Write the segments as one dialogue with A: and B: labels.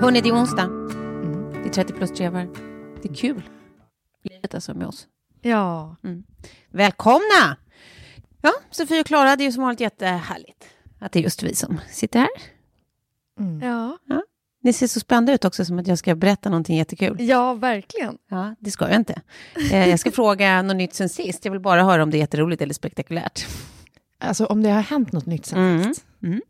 A: Hörni, det är onsdag. Mm. Det är 30 plus trevar. Det är kul. Livet alltså med oss.
B: Ja.
A: Mm. Välkomna! Ja, Sofie och Klara, det är ju som vanligt jättehärligt att det är just vi som sitter här.
B: Mm. Ja.
A: Ja. Ni ser så spända ut också, som att jag ska berätta någonting jättekul.
B: ja, verkligen.
A: Ja, det ska jag inte. Eh, jag ska fråga något nytt sen sist. Jag vill bara höra om det är jätteroligt eller spektakulärt.
C: Alltså om det har hänt något nytt sen
A: Mm.
C: sist.
A: Mm.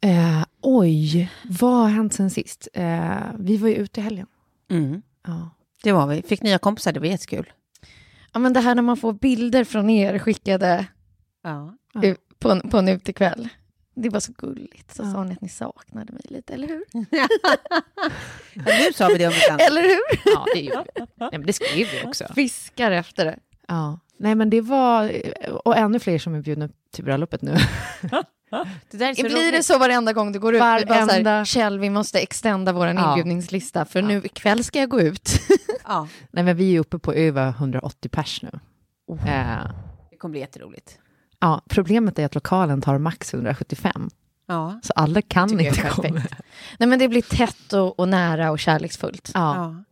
C: Eh, oj, vad har hänt sen sist? Eh, vi var ju ute i helgen.
A: Mm.
C: Ja.
A: Det var vi. Fick nya kompisar, det var jättekul.
B: Ja, men det här när man får bilder från er skickade
A: Ja.
C: Ja.
B: på, en- på en utekväll. Det var så gulligt. Så
C: Ja.
B: sa ni att ni saknade mig lite, eller hur?
A: ja, nu sa vi det om annat.
B: Eller hur?
C: ja, det gjorde vi. Nej, men det skrev vi också.
B: Fiskar efter det.
C: Ja. Nej, men det var... Och ännu fler som är bjudna till bröllopet nu.
A: Det där är så
B: Blir det
A: roligt.
B: så varenda gång du går ut?
C: Varenda-
B: Kjell, vi måste extenda vår
C: Ja.
B: inbjudningslista, för nu ikväll ska jag gå ut.
A: Ja,
C: Nej, men vi är uppe på över 180 pers nu.
A: Oh.
C: Eh,
A: det kommer bli jätteroligt.
C: ja, problemet är att lokalen tar max 175.
A: Ja.
C: Så alla kan inte komma.
B: Nej, men det blir tätt och, och nära och kärleksfullt.
C: Ja.
A: Ja.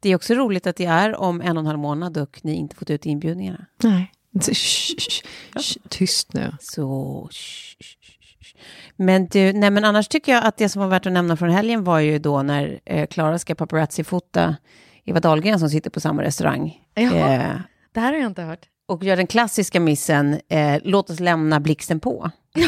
A: Det är också roligt att det är om en och en halv månad och ni inte fått ut inbjudningarna.
C: Nej. Tyst nu.
A: Så... Men du, nej men annars tycker jag att det som var värt att nämna från helgen var ju då när eh, Klara ska paparazzi-fota Eva Dahlgren som sitter på samma restaurang.
B: Jaha.
A: Eh,
B: Det här har jag inte hört.
A: och gör den klassiska missen, eh, låt oss lämna blixten på.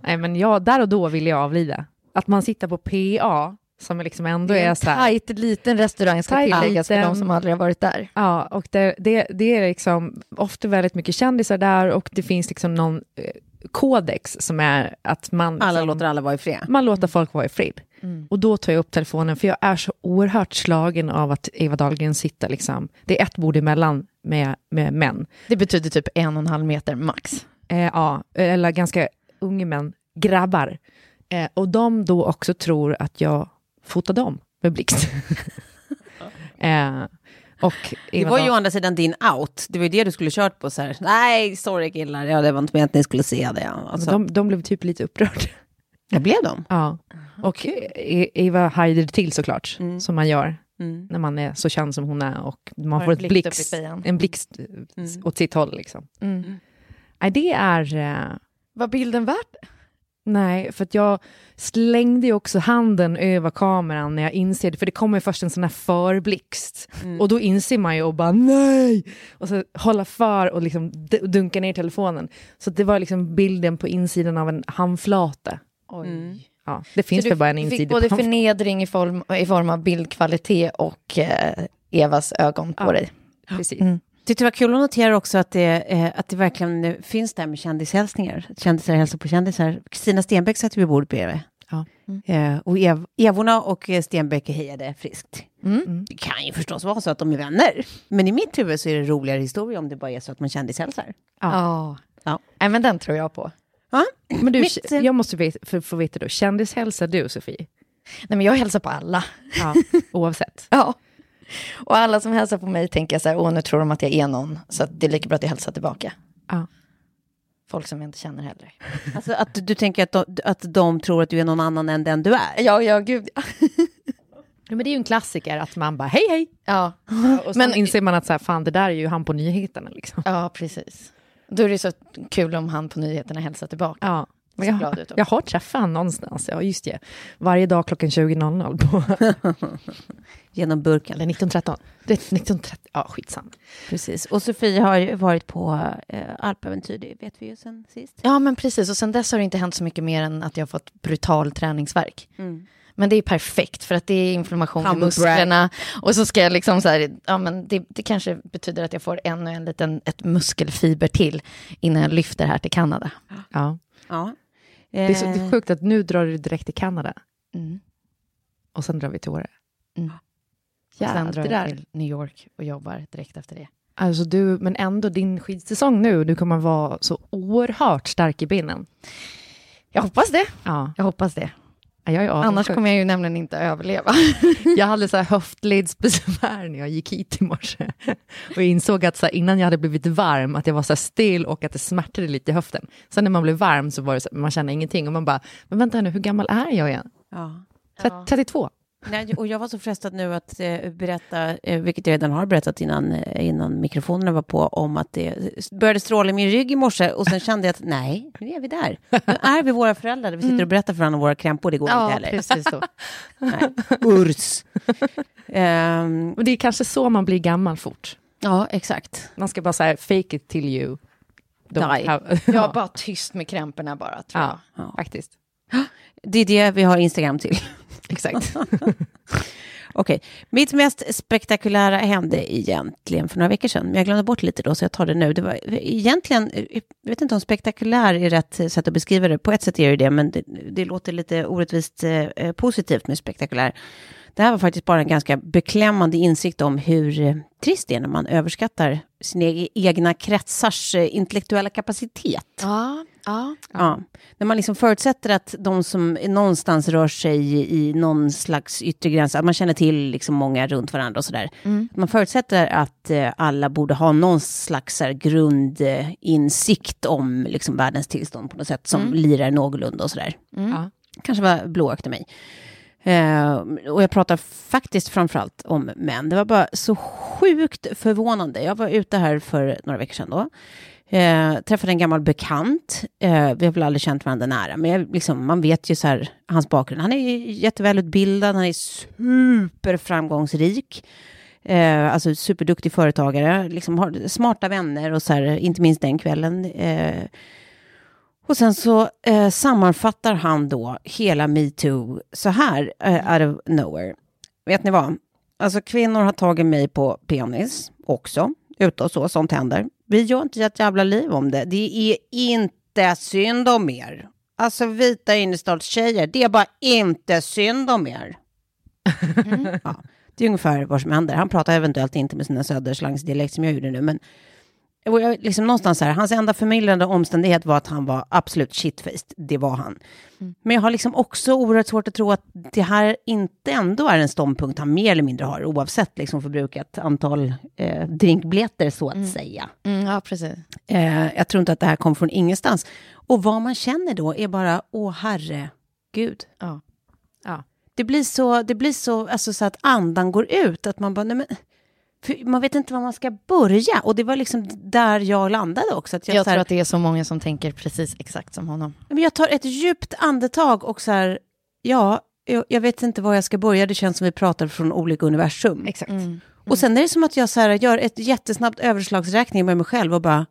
C: Nej, men jag, där och då ville jag avlida. Att man sitter på PA, som liksom ändå
B: Det är
C: är så här...
B: tajt liten restaurang ska
C: Tajt
B: tilläggas för de som aldrig har varit där.
C: Ja, och det, det, det är liksom ofta väldigt mycket kändisar där och det finns liksom någon eh, kodex som är att man,
A: Alla
C: liksom,
A: låter alla vara i fred.
C: man låter folk vara i frid.
B: Mm.
C: Och då tar jag upp telefonen, för jag är så oerhört slagen av att Eva Dahlgren sitter liksom, det är ett bord emellan med, med män.
B: Det betyder typ en och en halv meter max.
C: Eh, ja, eller ganska unga män, grabbar. Eh, och de då också tror att jag fotar dem med blixt. eh, och
A: Det var ju å andra sidan din out. Det var ju det du skulle kört på. Så här. Nej, sorry killar, ja, det var inte meningen att ni skulle se det. Alltså,
C: de, de blev typ lite upprörda.
A: det blev de.
C: Ja. Och E- Eva hajade till såklart,
A: Mm.
C: som man gör
A: Mm.
C: när man är så känd som hon är och man
B: Har
C: får
B: en
C: ett
B: blixt
C: en blixt
A: Mm.
C: åt sitt håll. Liksom.
B: Mm.
C: Nej, det är... Eh,
B: Var bilden värt det?
C: Nej, för att jag slängde ju också handen över kameran när jag inser det, för det kommer först en sån här förblixt.
A: Mm.
C: Och då inser man ju och bara nej! Och så hålla för och liksom dunka ner telefonen. Så det var liksom bilden på insidan av en handflate.
B: Oj.
A: Mm.
C: Ja, det finns väl bara en
B: du fick
C: insida
B: både
C: på
B: förnedring i form, i form av bildkvalitet och eh, Evas ögon på
C: Ja.
B: dig.
C: Precis.
B: Mm.
A: Tyckte det var kul att notera också att det, eh, att det verkligen finns det här med kändishälsningar. Kändisar hälsar på kändisar. Kristina Stenbeck satt vid bordet bredvid.
C: Ja.
A: Eh, och Ev Evorna och eh, Stenbeck hejade friskt.
B: Mm.
A: Det kan ju förstås vara så att de är vänner. Men i mitt huvud så är det roligare historia om det bara är så att man kändishälsar.
B: Ja.
A: Ja.
B: Men den tror jag på.
A: Ja.
C: Men du,
A: Mitt,
C: jag måste veta, för, få veta då, kändishälsar du Sofie?
B: Nej, men jag hälsar på alla.
C: Ja, oavsett.
B: Ja. Och alla som hälsar på mig tänker jag så här, åh nu tror de att jag är någon, så det är lika bra att jag hälsar tillbaka.
C: Ja.
B: Folk som jag inte känner heller.
A: Alltså att du, du tänker att de, att de tror att du är någon annan än den du är.
B: Ja, ja, gud. Ja,
C: men det är ju en klassiker att man bara hej hej.
B: Ja,
C: Och sen
B: Men-
C: inser man att så här, fan det där är ju han på nyheterna liksom.
B: ja precis. Då är det så kul om han på nyheterna hälsar tillbaka.
C: Ja. Jag, jag har träffat honom någonstans, ja just det. Varje dag klockan 20.00 på,
A: Genom burken.
C: eller 19.13. Det är 19.30, ja skitsamma.
A: Precis. Och Sofie har ju varit på eh, alpäventyr, det vet vi ju sen sist.
B: Ja, men precis. Och sen dess har det inte hänt så mycket mer än att jag har fått brutal träningsverk.
A: Mm.
B: Men det är perfekt för att det är inflammation i musklerna. Och så ska jag liksom så här, ja men det, det kanske betyder att jag får ännu en liten, ett muskelfiber till innan jag lyfter här till Kanada.
C: Ja.
A: Ja.
C: Det, är så, det är
A: Eh,
C: sjukt att nu drar du direkt till Kanada
B: Mm.
C: och sen drar vi till Åre.
B: Mm. Sen drar jag till New York och jobbar direkt efter det.
C: Alltså du, men ändå din skidsäsong nu, du kommer vara så oerhört stark i benen.
B: Jag hoppas det.
C: Ja,
B: Jag hoppas det.
C: Jag är
B: Annars kommer jag ju nämligen inte överleva.
C: Jag hade så här höftledsbesvär när jag gick hit i morse. Och jag insåg att så här, innan jag hade blivit varm, att jag var så still och att det smärtade lite i höften. Sen när man blev varm så var det så här, man kände ingenting. Och man bara, men vänta nu, hur gammal är jag igen?
A: ja.
C: Tre- 32?
A: Nej, och jag var så frestad nu att eh, berätta, eh, vilket jag redan har berättat innan, eh, innan mikrofonerna var på, om att det började stråla i min rygg i morse och sen kände jag att nej, nu är vi där. Nu är vi våra föräldrar, vi sitter och berättar för varandra om våra krämpor, det går inte
B: ja,
A: heller.
B: precis så.
A: Nej. Urs. Ehm,
C: Och det är kanske så man blir gammal fort.
A: ja, exakt.
C: Man ska bara säga fake it till you.
A: Die.
C: have-
B: Jag är bara tyst med krämporna bara, tror jag.
C: ja,
A: Ja.
C: faktiskt.
A: Det är det vi har Instagram till.
C: Exakt.
A: Okej, mitt mest spektakulära hände egentligen för några veckor sedan, men jag glömde bort lite då, så jag tar det nu. Det var egentligen, jag vet inte om spektakulär är rätt sätt att beskriva det. På ett sätt är det det, men det, det låter lite orättvist eh, positivt med spektakulär. Det här var faktiskt bara en ganska beklämmande insikt om hur eh, trist det är när man överskattar sina e- egna kretsars eh, intellektuella kapacitet.
B: Ja, ja.
A: Ja. När man liksom förutsätter att de som någonstans rör sig i, någon slags yttre gräns, att man känner till liksom många runt varandra och sådär. Man förutsätter att eh, alla borde ha någon slags grundinsikt om liksom, världens tillstånd på något sätt som lirar någorlunda och sådär.
C: Ja.
A: Kanske var blåögd i mig. Eh, och jag pratar faktiskt framförallt om män. Det var bara så sjukt förvånande. Jag var ute här för några veckor sedan då. Eh, träffade en gammal bekant. Eh, vi har väl aldrig känt varandra nära, men jag, liksom, man vet ju så här, hans bakgrund. Han är jättevälutbildad, han är superframgångsrik. Eh, alltså superduktig företagare, liksom har smarta vänner och så här, inte minst den kvällen. Eh, och sen så eh, sammanfattar han då hela metoo så här, eh, out of nowhere. Vet ni vad? Alltså kvinnor har tagit mig på penis också, ute och så, sånt händer. Vi gör inte ett jävla liv om det. Det är inte synd om er. Alltså vita innerstadstjejer, det är bara inte synd om er. Ja, det är ungefär vad som händer. Han pratar eventuellt inte med sina söderslangsdialekt som jag gjorde nu, men och jag, liksom någonstans här, hans enda förmildrande omständighet var att han var absolut shitfaced. Det var han. Men jag har liksom också oerhört svårt att tro att det här inte ändå är en ståndpunkt han mer eller mindre har, oavsett liksom förbrukat antal eh, drinkbiljetter så att säga.
B: Mm, ja, precis.
A: Eh, jag tror inte att det här kom från ingenstans. Och vad man känner då är bara, åh herregud.
B: Ja.
C: Ja.
A: Det blir så, det blir så, alltså så att andan går ut, att man bara, nej men, man vet inte var man ska börja. Och det var liksom där jag landade också. Att jag,
B: Jag
A: här,
B: tror att det är så många som tänker precis exakt som honom.
A: men jag tar ett djupt andetag och så här, ja, jag, jag vet inte var jag ska börja. Det känns som vi pratar från olika universum.
C: Exakt.
B: Mm.
A: Och sen är det som att jag så här, gör ett jättesnabbt överslagsräkning med mig själv och bara,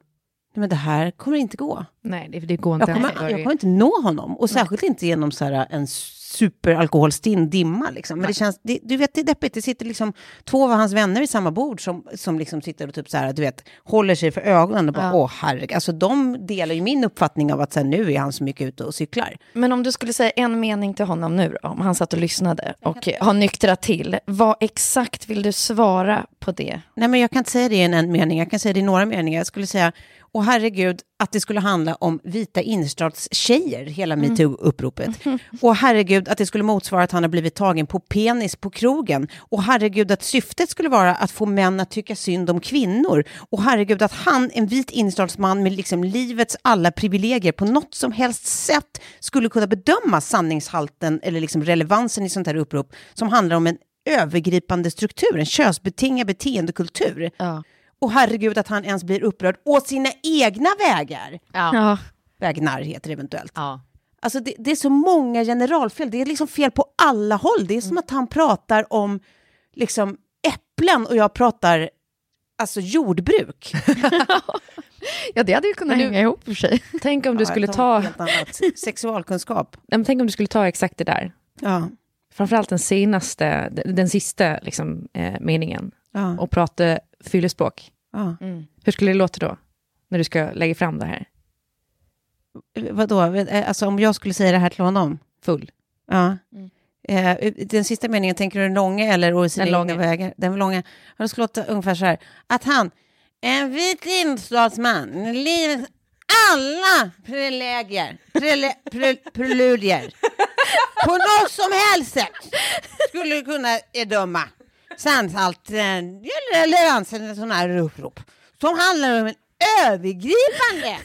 A: Nej, men det här kommer inte gå.
C: Nej, det, det går inte
A: Jag kommer, jag kommer inte nå honom. Och särskilt inte genom så här en superalkoholstinn dimma. Liksom. Men det känns, det, du vet, det är deppigt. Det sitter liksom två av hans vänner vid samma bord som, som liksom sitter och typ så här, du vet, håller sig för ögonen och bara,
B: Ja.
A: åh herregud. Alltså de delar ju min uppfattning av att så här, nu är han så mycket ute och cyklar.
B: Men om du skulle säga en mening till honom nu då, om han satt och lyssnade och har nyktrat till, vad exakt vill du svara på det?
A: Nej, men jag kan inte säga det i en, en mening, jag kan säga det i några meningar. Jag skulle säga, åh herregud, att det skulle handla om vita innerstadstjejer, hela metoo-uppropet. Och herregud, att det skulle motsvara att han har blivit tagen på penis på krogen. Och herregud, att syftet skulle vara att få män att tycka synd om kvinnor. Och herregud, att han, en vit innerstadsman med liksom livets alla privilegier, på något som helst sätt skulle kunna bedöma sanningshalten eller liksom relevansen i sånt här upprop som handlar om en övergripande struktur, en könsbetingad beteendekultur.
B: Ja.
A: Och herregud att han ens blir upprörd å sina egna vägar.
B: Ja.
A: Vägnar heter det eventuellt.
C: Ja.
A: Alltså det, det är så många generalfel. Det är liksom fel på alla håll. Det är som att han pratar om liksom äpplen och jag pratar alltså jordbruk.
B: ja, det hade ju kunnat
C: du-
B: hänga ihop för sig.
C: Tänk om du
A: Ja,
C: skulle ta.
A: Sexualkunskap.
C: Nej, men tänk om du skulle ta exakt det där.
A: Ja.
C: Framförallt den senaste, den, den sista liksom, eh, meningen.
A: Ja.
C: Och prata fyllespråk.
A: Ja.
C: Hur skulle det låta då? När du ska lägga fram det här?
A: Vadå? Eh, Alltså om jag skulle säga det här till honom?
C: Full.
A: Ja. Eh, den sista meningen, tänker du den långa eller å sina
C: Den långa.
A: vägar? Den långa. Ja, Det skulle låta ungefär så här. Att han, en vit innerstadsman, med livets alla privilegier, prele, pre, preludier, på något som helst sätt skulle kunna döma sannhalt, eller relevansen i sådana här upprop som handlar om en övergripande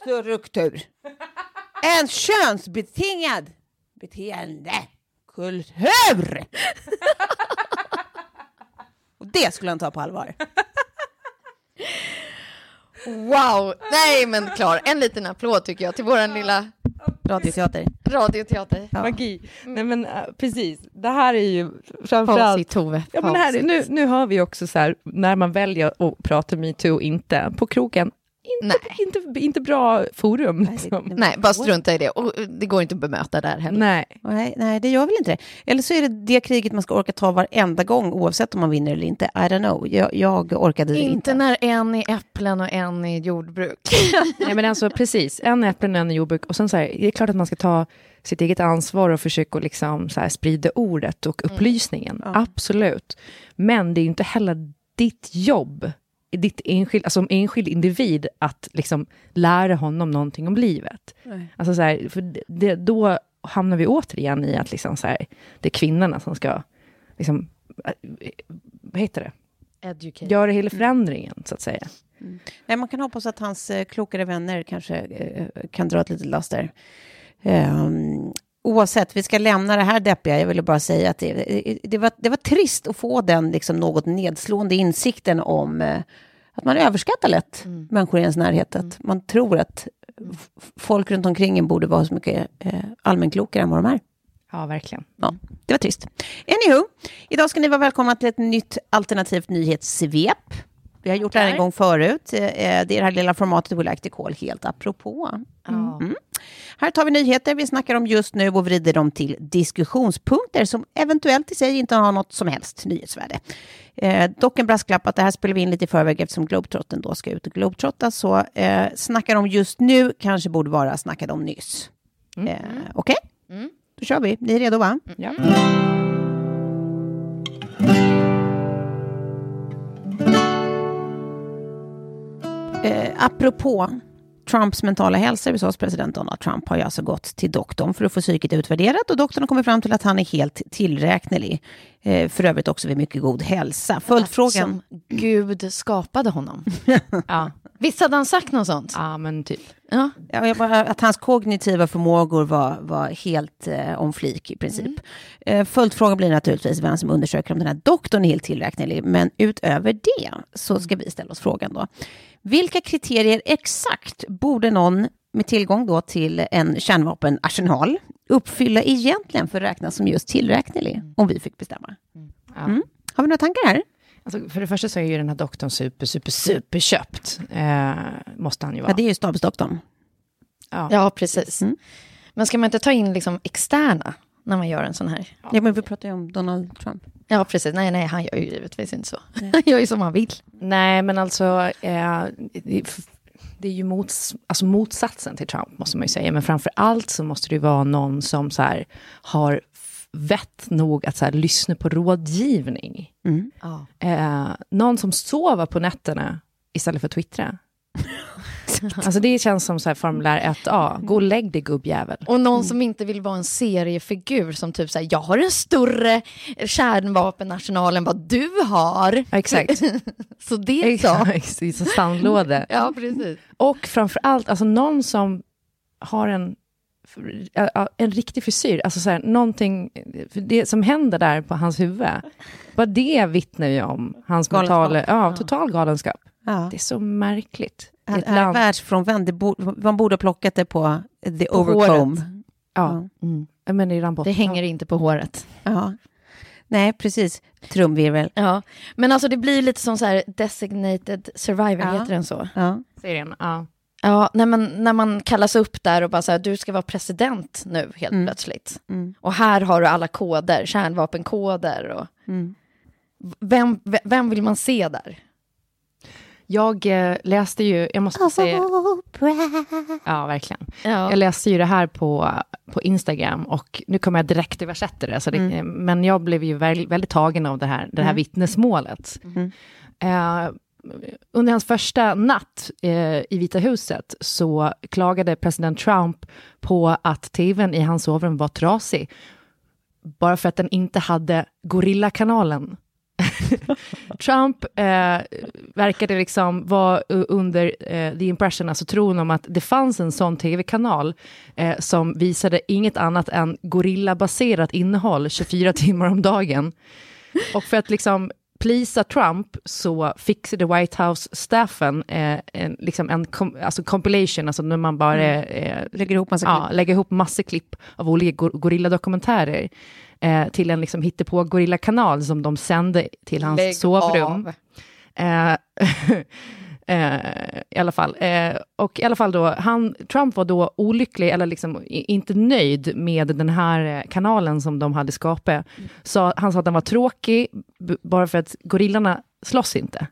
A: struktur. En könsbetingad beteendekultur. Och det skulle han ta på allvar.
B: Wow! Nej, men klar. En liten applåd tycker jag till vår lilla
A: Radioteater.
B: radioteater.
C: Magi. Nej men uh, precis, det här är ju framförallt...
B: Tove.
C: Ja, men här, nu, nu hör vi också så här, när man väljer att prata metoo och inte, på krogen, inte, inte, inte bra forum. Liksom.
B: Nej, bara strunta i det. Och det går inte att bemöta där heller.
C: Nej.
A: Nej, nej, det gör väl inte det. Eller så är det det kriget man ska orka ta varenda gång, oavsett om man vinner eller inte. I don't know. Jag, jag orkade det
B: Inte
A: inte.
B: när en är äpplen och en är jordbruk.
C: Nej men alltså precis, en äpplen och en jordbruk. Och sen så här, det är klart att man ska ta sitt eget ansvar och försöka liksom så här sprida ordet och upplysningen. Absolut. Men det är ju inte heller ditt jobb, ditt enskild, alltså som enskild individ, att liksom lära honom någonting om livet. Alltså så här, för det, då hamnar vi återigen i att liksom så här, det är kvinnorna som ska, liksom, äh, vad heter det,
B: Educate.
C: göra hela förändringen, så att säga.
A: Nej, man kan hoppas att hans eh, klokare vänner kanske eh, kan dra ett litet last där. Ehm, oavsett, vi ska lämna det här deppiga. Jag ville bara säga att det, det, var, det var trist att få den liksom, något nedslående insikten om eh, att man överskattar lätt människor i ens närhet. Att man tror att folk runt omkring en borde vara så mycket eh, allmänklokare än vad de är.
C: Ja, verkligen.
A: Ja, det var trist. Anywho, idag ska ni vara välkomna till ett nytt alternativt nyhetssvep. Vi har gjort det här en gång förut. Eh, Det är det här lilla formatet We Like to Call helt apropå. Mm. Här tar vi nyheter vi snackar om just nu och vrider dem till diskussionspunkter som eventuellt i sig inte har något som helst nyhetsvärde. Eh, dock en brasklapp att det här spelar vi in lite i förväg eftersom Globetrotten då ska ut och globetrotta. Så eh, snackar de just nu kanske borde vara snackade om nyss. Eh, Okej? Då kör vi. Ni är redo va?
C: Ja.
A: Eh, apropå Trumps mentala hälsa, USAs president Donald Trump har ju alltså gått till doktorn för att få psyket utvärderat och doktorn har kommit fram till att han är helt tillräknelig. Eh, för övrigt också vid mycket god hälsa. Följdfrågan...
B: Som Gud skapade honom.
C: Ja.
B: Visst hade han sagt något sånt?
C: ja, men typ.
B: Ja.
A: Ja, jag bara, att hans kognitiva förmågor var, var helt eh, om flik i princip. Eh, följdfrågan blir naturligtvis vem som undersöker om den här doktorn är helt tillräknelig. Men utöver det så ska vi ställa oss frågan då. Vilka kriterier exakt borde någon med tillgång då till en kärnvapenarsenal uppfylla egentligen för att räknas som just tillräknelig om vi fick bestämma?
C: Ja.
A: Mm. Har vi några tankar här?
C: Alltså, för det första så är ju den här doktorn super, super, super köpt. Eh, måste han ju vara.
A: Ja, det är ju stabsdoktorn.
C: Ja.
B: Ja, precis.
A: Mm.
B: Men ska man inte ta in liksom externa när man gör en sån här?
A: Ja, men vi pratar ju om Donald Trump.
B: Ja, precis. Nej, nej, han gör ju givetvis inte så. Han gör ju som han vill.
C: Nej, men alltså, eh, det, är ju mots, alltså motsatsen till Trump, måste man ju säga. Men framför allt så måste det ju vara någon som så här, har vett nog att så här, lyssna på rådgivning.
A: Mm.
B: Ja.
C: Eh, någon som sover på nätterna istället för att twittra. Alltså det känns som så här formulär 1A. Gå och lägg dig gubbjävel.
B: Och någon som inte vill vara en seriefigur som typ säger jag har en större kärnvapenarsenal än vad du har.
C: Ja, exakt.
B: Så det är så.
C: Exakt, så sandlåda.
B: Ja, precis.
C: Och framför allt, alltså någon som har en, en riktig frisyr. Alltså så här, någonting, det som händer där på hans huvud. Bara det vittnar ju om hans
A: Galenskap.
C: mentala, ja, total galenskap.
A: Ja.
C: Det är så märkligt. I
A: Han
C: ett
A: är
C: land-
A: världsfrånvänd. Man borde ha plockat det på the
B: På
A: overcomb.
B: håret.
C: Ja,
B: Mm.
C: men bort.
B: Det hänger inte på håret.
A: Ja. Nej, precis. Trumvirvel.
B: Ja, men alltså det blir lite som så här designated survivor,
A: Ja.
B: heter den så?
A: Ja.
C: serien. Ja.
B: Ja, när man, när man kallas upp där och bara så här, du ska vara president nu helt
A: Mm.
B: plötsligt.
A: Mm.
B: Och här har du alla koder, kärnvapenkoder och
A: Mm.
B: vem, vem vill man se där?
C: Jag eh, läste ju, jag måste säga, ja verkligen.
B: Ja.
C: Jag läste ju det här på, på Instagram och nu kommer jag direkt översätta det, så det
A: Mm.
C: men jag blev ju väldigt, väldigt tagen av det här, det här
A: Mm.
C: vittnesmålet.
A: Mm.
C: Eh, under hans första natt eh, i Vita huset så klagade president Trump på att tvn i hans sovrum var trasig, bara för att den inte hade Gorilla-kanalen. Trump eh, verkade liksom vara under eh, the impression, alltså tron om att det fanns en sån tv-kanal eh, som visade inget annat än gorillabaserat innehåll 24 timmar om dagen. Och för att liksom plisa Trump så fixade White House-staffen eh, en, liksom en kom, alltså compilation, alltså när man bara eh,
A: Lägger ihop massa
C: ja, lägga ihop massor klipp av olika gor- gorilladokumentärer eh, till en liksom hittepå gorillakanal som de sände till hans
B: Lägg
C: sovrum. Eh, eh, I alla fall. Eh, och i alla fall då, han, Trump var då olycklig, eller liksom inte nöjd med den här eh, kanalen som de hade skapat. Så han sa att den var tråkig, bara för att gorillorna slåss inte.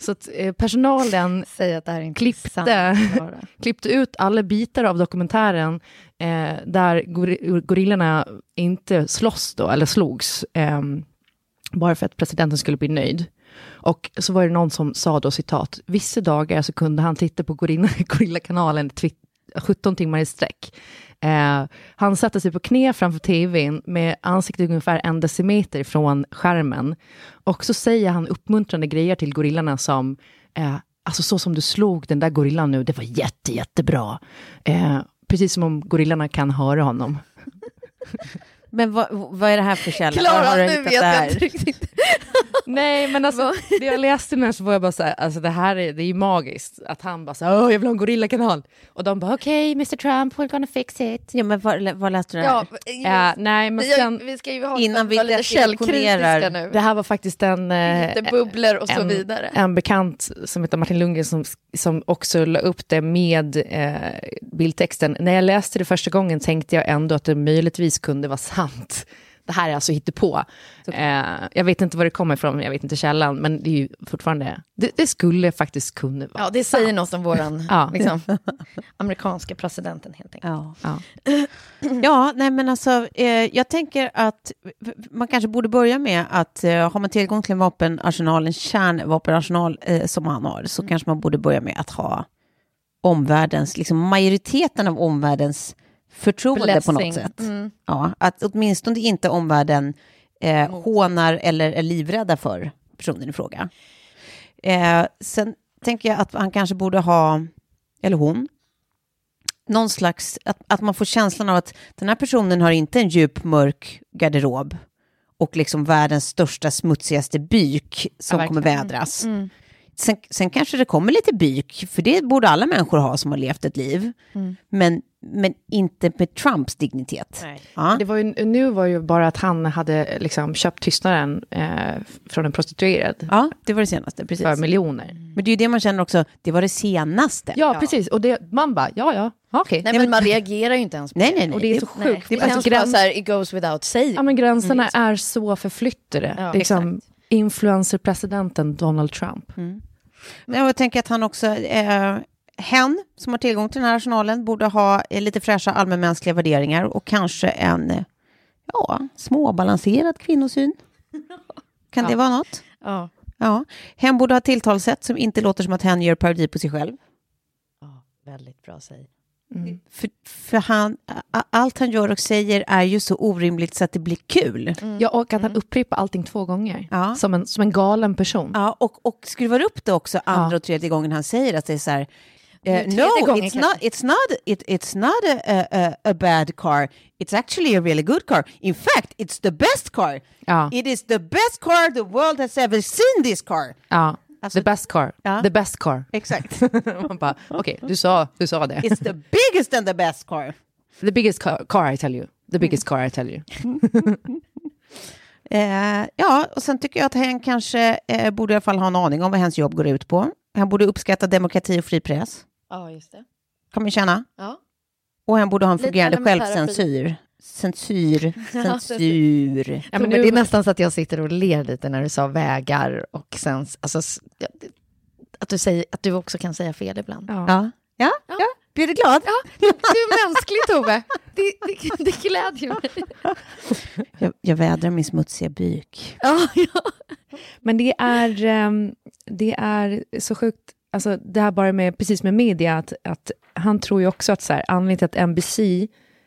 C: Så att eh, personalen Klippte. klippte ut alla bitar av dokumentären eh, där gor- gorillorna inte slåss då, eller slogs, eh, bara för att presidenten skulle bli nöjd. Och så var det någon som sa då citat, vissa dagar så kunde han titta på gorilla, Gorillakanalen twi- 17 timmar i sträck. Eh, han satte sig på knä framför tvn med ansiktet ungefär en decimeter från skärmen. Och så säger han uppmuntrande grejer till gorillorna som, eh, alltså så som du slog den där gorillan nu, det var jätte, jättebra. Eh, precis som om gorillorna kan höra honom.
A: Men vad, vad är det här för källa?
B: Klara, nu vet
A: det
B: jag inte riktigt.
C: Nej, men alltså, det jag läste nu så var jag bara så här, alltså det här är, det är ju magiskt. Att han bara så här, åh, jag vill ha en gorillakanal. Och de bara, okej, Mr Trump, we're gonna fix it.
A: Ja, men var, var läste du det här?
B: Ja,
C: Eh, nej, men
B: vi,
C: sen,
B: vi ska ju ha
A: Innan vi
B: lite källkritiska nu.
C: det här var faktiskt en... eh,
B: Lite bubblor och så
C: en,
B: vidare.
C: En bekant som heter Martin Lundgren som, som också la upp det med eh, bildtexten. När jag läste det första gången tänkte jag ändå att det möjligtvis kunde vara sant. Det här är alltså hittepå. Eh, jag vet inte var det kommer ifrån, jag vet inte källan, men det är ju fortfarande... Det, det skulle faktiskt kunna vara
B: Ja, det säger något om våran
C: Ja.
B: liksom, amerikanska presidenten helt enkelt.
A: Ja.
C: Ja.
A: Ja, nej men alltså, eh, jag tänker att man kanske borde börja med att eh, har man tillgång till en vapenarsenal, en kärnvapenarsenal eh, som han har, så kanske man borde börja med att ha omvärldens, liksom majoriteten av omvärldens förtroende på något
B: Blessing.
A: sätt.
B: Mm.
A: Ja, att åtminstone inte omvärlden eh, hånar eller är livrädda för personen i fråga. Eh, sen tänker jag att han kanske borde ha, eller hon, någon slags, att, att man får känslan av att den här personen har inte en djup mörk garderob och liksom världens största smutsigaste byk som
C: Ja,
A: kommer vädras.
B: Mm.
A: Sen, sen kanske det kommer lite byk, för det borde alla människor ha som har levt ett liv.
B: Mm.
A: Men men inte med Trumps dignitet. Ja.
C: Det var ju, nu var ju bara att han hade liksom köpt tystnaden eh, från en prostituerad
A: ja, det var det senaste. Precis.
C: för miljoner.
A: Men det är ju det man känner också, det var det senaste.
C: Ja, precis. Och det, man bara, ja, ja, okej.
B: Nej, men man reagerar ju inte ens på
A: Nej,
B: det.
A: nej, nej.
C: Och det är så
B: Nej,
C: sjukt.
B: det
C: Alltså,
B: känns bara
C: gräns-
B: så här, it goes without saying.
C: Ja, men gränserna är så förflyttade.
B: Ja,
C: liksom, influencerpresidenten Donald Trump.
A: Och Jag tänker att han också, eh, hen som har tillgång till den här arsenalen borde ha eh, lite fräscha allmänmänskliga värderingar och kanske en eh, ja, småbalanserad kvinnosyn. Kan det vara något?
B: Ja.
A: Ja. Hen borde ha tilltalssätt som inte låter som att hen gör parodi på sig själv.
B: ja, väldigt bra säg.
A: För, för han, allt han gör och säger är ju så orimligt så att det blir kul.
C: Ja, och att han upprepar allting två gånger.
A: Ja.
C: Som, en, som en galen person.
A: Ja, och, och skruvar upp det också andra
C: Ja.
A: och tredje gången han säger att det är så här.
B: Tredje
A: no,
B: gången
A: it's not, it's not, it, it's not a, a, a bad car. It's actually a really good car. In fact, it's the best car.
C: Ja.
A: It is the best car the world has ever seen this car.
C: Ja.
A: Alltså-
C: the best car.
A: Ja.
C: The best car.
A: Exakt.
C: Man bara, okej, du, sa, du sa det.
A: it's the biggest and the best car.
C: The biggest car, car I tell you. The biggest car I tell you.
A: Eh, ja, och sen tycker jag att han kanske eh, borde i alla fall ha en aning om vad hans jobb går ut på. Han borde uppskatta demokrati och fri press,
B: Ja, just det.
A: kan man känna.
B: Ja.
A: Och han borde ha en fungerande självcensur. Censur, censur.
B: Ja,
C: men
B: Det är nästan så att jag sitter och ler lite när du sa vägar och sen, alltså, ja, att du, säger, att du också kan säga fel ibland.
C: Ja.
A: Ja, ja, ja. blir du glad?
B: Ja, du är mänsklig Tove. Det, det, det glädjer mig.
A: Jag, jag vädrar min smutsiga byk.
B: Ja, ja.
C: Men det är, ehm, det är så sjukt, alltså det här bara med, precis med media, att, att han tror ju också att så här, anledningen till att NBC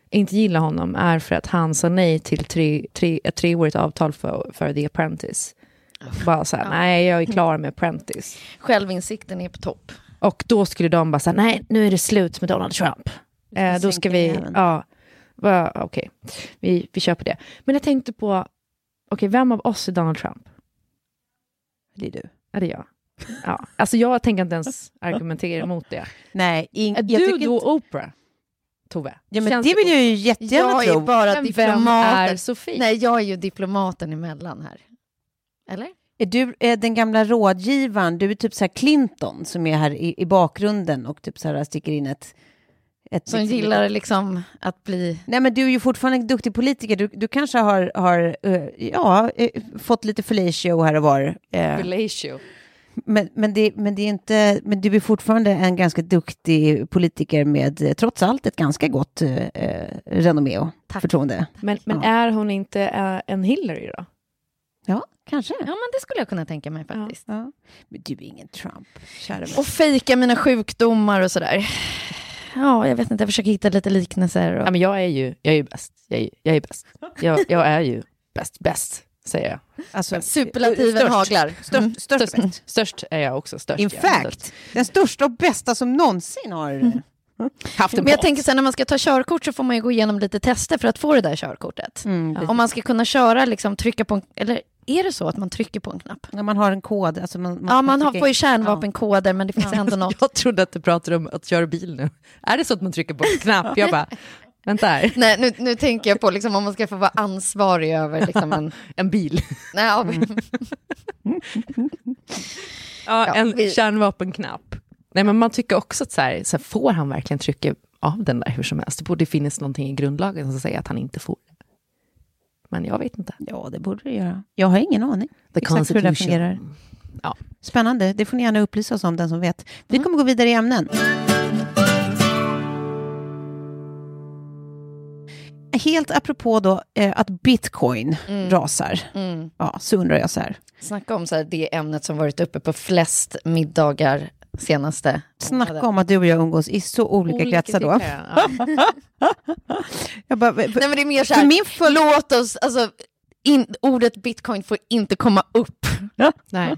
C: inte gillar honom är för att han sa nej till tre, tre, ett treårigt avtal för, för The Apprentice. Bara så här, nej jag är klar med Apprentice.
B: Självinsikten är på topp.
C: Och då skulle de bara säga, nej nu är det slut med Donald Trump. Eh, då ska vi, ja, okej, vi, vi köper det. Men jag tänkte på, okej vem av oss är Donald Trump?
A: Det är du.
C: Är det jag? Ja. Alltså jag tänker inte ens argumentera emot det.
A: Nej, ing,
C: Är
A: jag
C: du
A: tycker
C: då
A: inte-
C: Oprah? Tove?
A: Ja, men
C: Känns
A: det vill jag ju jättegärna
B: Jag är
A: tro.
B: bara
C: Men vem
B: diplomaten.
C: är Sofie?
B: Nej, jag är ju diplomaten emellan här. Eller?
A: Är du är den gamla rådgivaren, du är typ så här Clinton som är här i, i bakgrunden och typ så här sticker in ett... ett
B: Som
A: liksom-
B: gillar liksom att bli...
A: Nej, men du är ju fortfarande en duktig politiker. Du, du kanske har, har eh, ja, eh, fått lite fellatio här och var.
C: Fellatio.
A: Men, men, det, men, det är inte, men du är fortfarande en ganska duktig politiker med eh, trots allt ett ganska gott eh, eh, renommé och förtroende.
C: Men, men
A: Ja.
C: är hon inte eh, en Hillary då?
A: Ja, kanske.
B: Ja, men det skulle jag kunna tänka mig faktiskt.
A: Ja. Men du är ingen Trump, kära.
B: Och fejka mina sjukdomar och sådär. Ja, jag vet inte, jag försöker hitta lite liknelser. Och...
C: Ja, men jag är ju, jag är ju bäst. Jag är, jag är bäst. Jag, jag är ju bäst, bäst, säger jag.
A: Alltså,
B: Superlativen
A: störst.
B: haglar.
A: Störst, störst,
C: Störst,
A: bäst.
C: störst är jag också. Störst,
A: In
C: ja.
A: fact, den största och bästa som någonsin har eh, haft en
B: Men jag
A: podd.
B: tänker så här, när man ska ta körkort så får man ju gå igenom lite tester för att få det där körkortet.
A: Mm.
B: Om man ska kunna köra, liksom trycka på en... Eller är det så att man trycker på en knapp?
A: När man har en kod. Alltså man,
B: Ja, man har, får ju kärnvapenkoder, men det finns ändå något.
C: Jag trodde att du pratade om att köra bil nu. Är det så att man trycker på en knapp? Jag bara, vänta här.
B: Nej, nu, nu tänker jag på liksom, om man ska få vara ansvarig över liksom en...
C: En bil.
B: Nej, ja,
C: Ja,
B: Ja,
C: en
B: vi-
C: kärnvapenknapp. Nej, men man tycker också att så här, så här, får han verkligen trycka av den där hur som helst? Det borde finnas någonting i grundlagen som säger att han inte får. Men jag vet inte.
A: Ja, det borde det göra. Jag har ingen aning.
C: The
A: Exakt hur det fungerar.
C: Ja.
A: Spännande, det får ni gärna upplysa oss om, den som vet. Vi kommer gå vidare i ämnen. Helt apropå då eh, att bitcoin rasar,
B: mm.
A: ja, så undrar jag så här.
B: Snacka om så här, det ämnet som varit uppe på flest middagar senaste...
A: Snacka om att du och jag umgås i så olika, kretsar då.
C: Ja.
A: Jag bara,
B: Nej men det är mer så
A: För
B: här,
A: min full-
B: låt oss, alltså in, ordet bitcoin får inte komma upp.
C: Nej.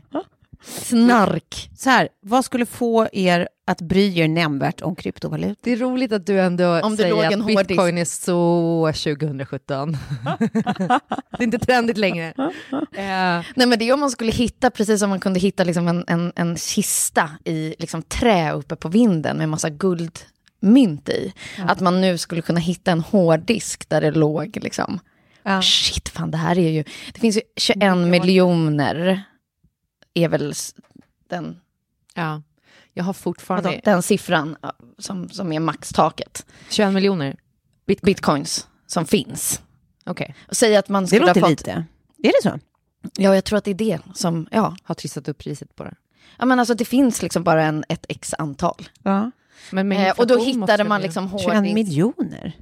B: Snark.
A: så här, vad skulle få er att bry er nämnvärt om kryptovaluta?
C: Det är roligt att du ändå
B: Om
C: säger
B: en
C: att
B: hårddisk.
C: bitcoin är så 2017. det är inte trendigt längre. Eh,
B: Nej men det är om man skulle hitta, precis som man kunde hitta liksom en, en, en kista i liksom trä uppe på vinden med massa guldmynt mynt i. Att man nu skulle kunna hitta en hårddisk där det låg liksom,
A: Ja.
B: shit fan det här är ju, det finns ju 21 miljoner, är väl den,
C: Ja. Jag har fortfarande
B: vadå, den siffran som, som är maxtaket.
C: 21 miljoner.
B: Bitcoins som finns.
C: Okej,
B: Och säg att man
A: Det
B: skulle ha
A: låter
B: fått,
A: lite. Är det så?
B: ja jag tror att det är det som, ja.
C: har trissat upp priset på det.
B: Ja men alltså det finns liksom bara en, ett x antal.
A: Ja.
C: Men
B: Eh, och då hittade man liksom
A: 21
B: hårddisk.
A: miljoner.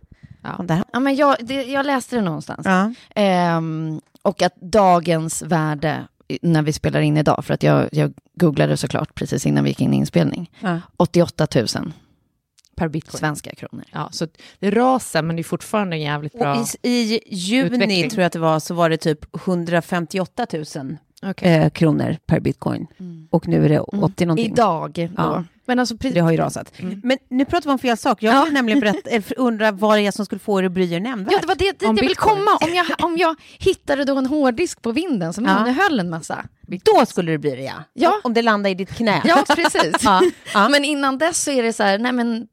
C: Ja.
B: Ja men jag, det, jag läste det någonstans.
A: Ja.
B: Ehm, och att dagens värde när vi spelar in idag, för att jag, jag googlade såklart precis innan vi gick in i inspelning,
A: Ja.
B: 88 000
C: per bitcoin.
B: svenska kronor.
C: Ja, så det rasar, men det är fortfarande en jävligt bra...
A: Och i, I juni
C: Utveckling.
A: tror jag att det var så var det typ 158 000
C: Okej.
A: eh, kronor per bitcoin. Och nu är det 80 någonting.
B: Mm. Idag då.
A: Ja.
C: Men alltså,
A: det har ju rasat. Men nu pratar vi om fel sak. Jag skulle nämligen berätta, undra vad det är som skulle få er att bry er nämnvärt.
B: Ja, det var det dit
C: Om
B: jag vill komma. Om jag, om jag hittade då en hårddisk på vinden som
A: Ja.
B: innehöll en massa.
A: Då skulle du bry dig, ja.
B: Ja.
A: Om det landar i ditt knä.
B: Ja, precis.
A: Ja, ja.
B: Men innan dess så är det så här, nej men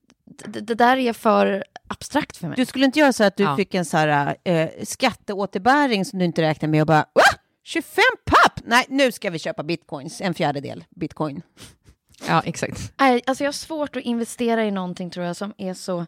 B: det, det där är för abstrakt för mig.
A: Du skulle inte göra så att du
C: Ja.
A: fick en så här, eh, skatteåterbäring som du inte räknar med och bara Va? 25 papp? Nej, nu ska vi köpa bitcoins, en fjärdedel bitcoin.
C: ja, exakt.
B: Nej, alltså jag har svårt att investera i någonting tror jag som är så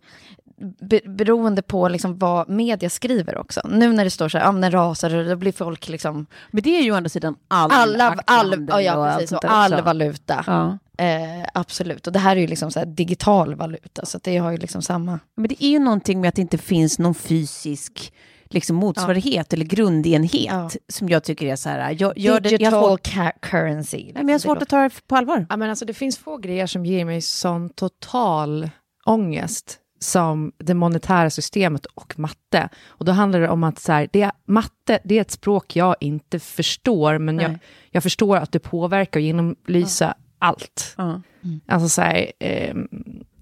B: be beroende på liksom vad media skriver också. Nu när det står så här, ja men den rasar, och då blir folk liksom,
A: Men det är ju å andra sidan all
B: alla, all, ja, ja,
A: allt
B: precis, och
A: där
B: all
A: också.
B: valuta.
A: Ja.
B: Eh, absolut, och det här är ju liksom så här digital valuta, så det har ju liksom samma.
A: Men det är ju någonting med att det inte finns någon fysisk liksom, motsvarighet eller grundenhet
B: Ja.
A: som jag tycker är så här, jag, gör det, jag
B: Digital
A: svårt,
B: ca- currency.
A: nej, men jag har svårt att ta det på allvar.
C: Ja, men alltså, det finns få grejer som ger mig sån total ångest som det monetära systemet och matte. Och då handlar det om att så här, det är, matte det är ett språk jag inte förstår, men jag,
A: Nej.
C: jag förstår att det påverkar och genomlysa allt.
A: Ja.
C: Alltså så här, eh,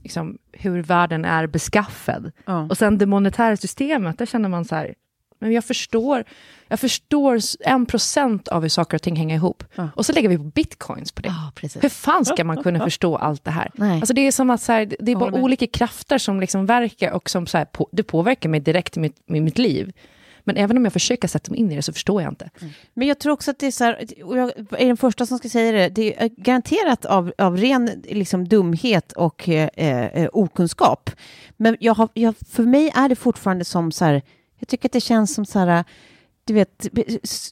C: liksom, hur världen är beskaffad.
A: Ja.
C: Och sen det monetära systemet, där känner man så här, men jag förstår, jag förstår en procent av hur saker och ting hänger ihop. Och så lägger vi på bitcoins på det.
B: Ja.
C: Hur fan ska man kunna förstå allt det här?
B: Nej.
C: Alltså det är som att så här, det är bara olika krafter som liksom verkar och som så här, på, det påverkar mig direkt i mitt, i mitt liv. Men även om jag försöker sätta mig in i det så förstår jag inte. Mm.
A: Men jag tror också att det är så här, och jag är den första som ska säga det, det är garanterat av, av ren liksom, dumhet och eh, eh okunskap. Men jag har, jag, för mig är det fortfarande som så här, jag tycker att det känns som så här, du vet,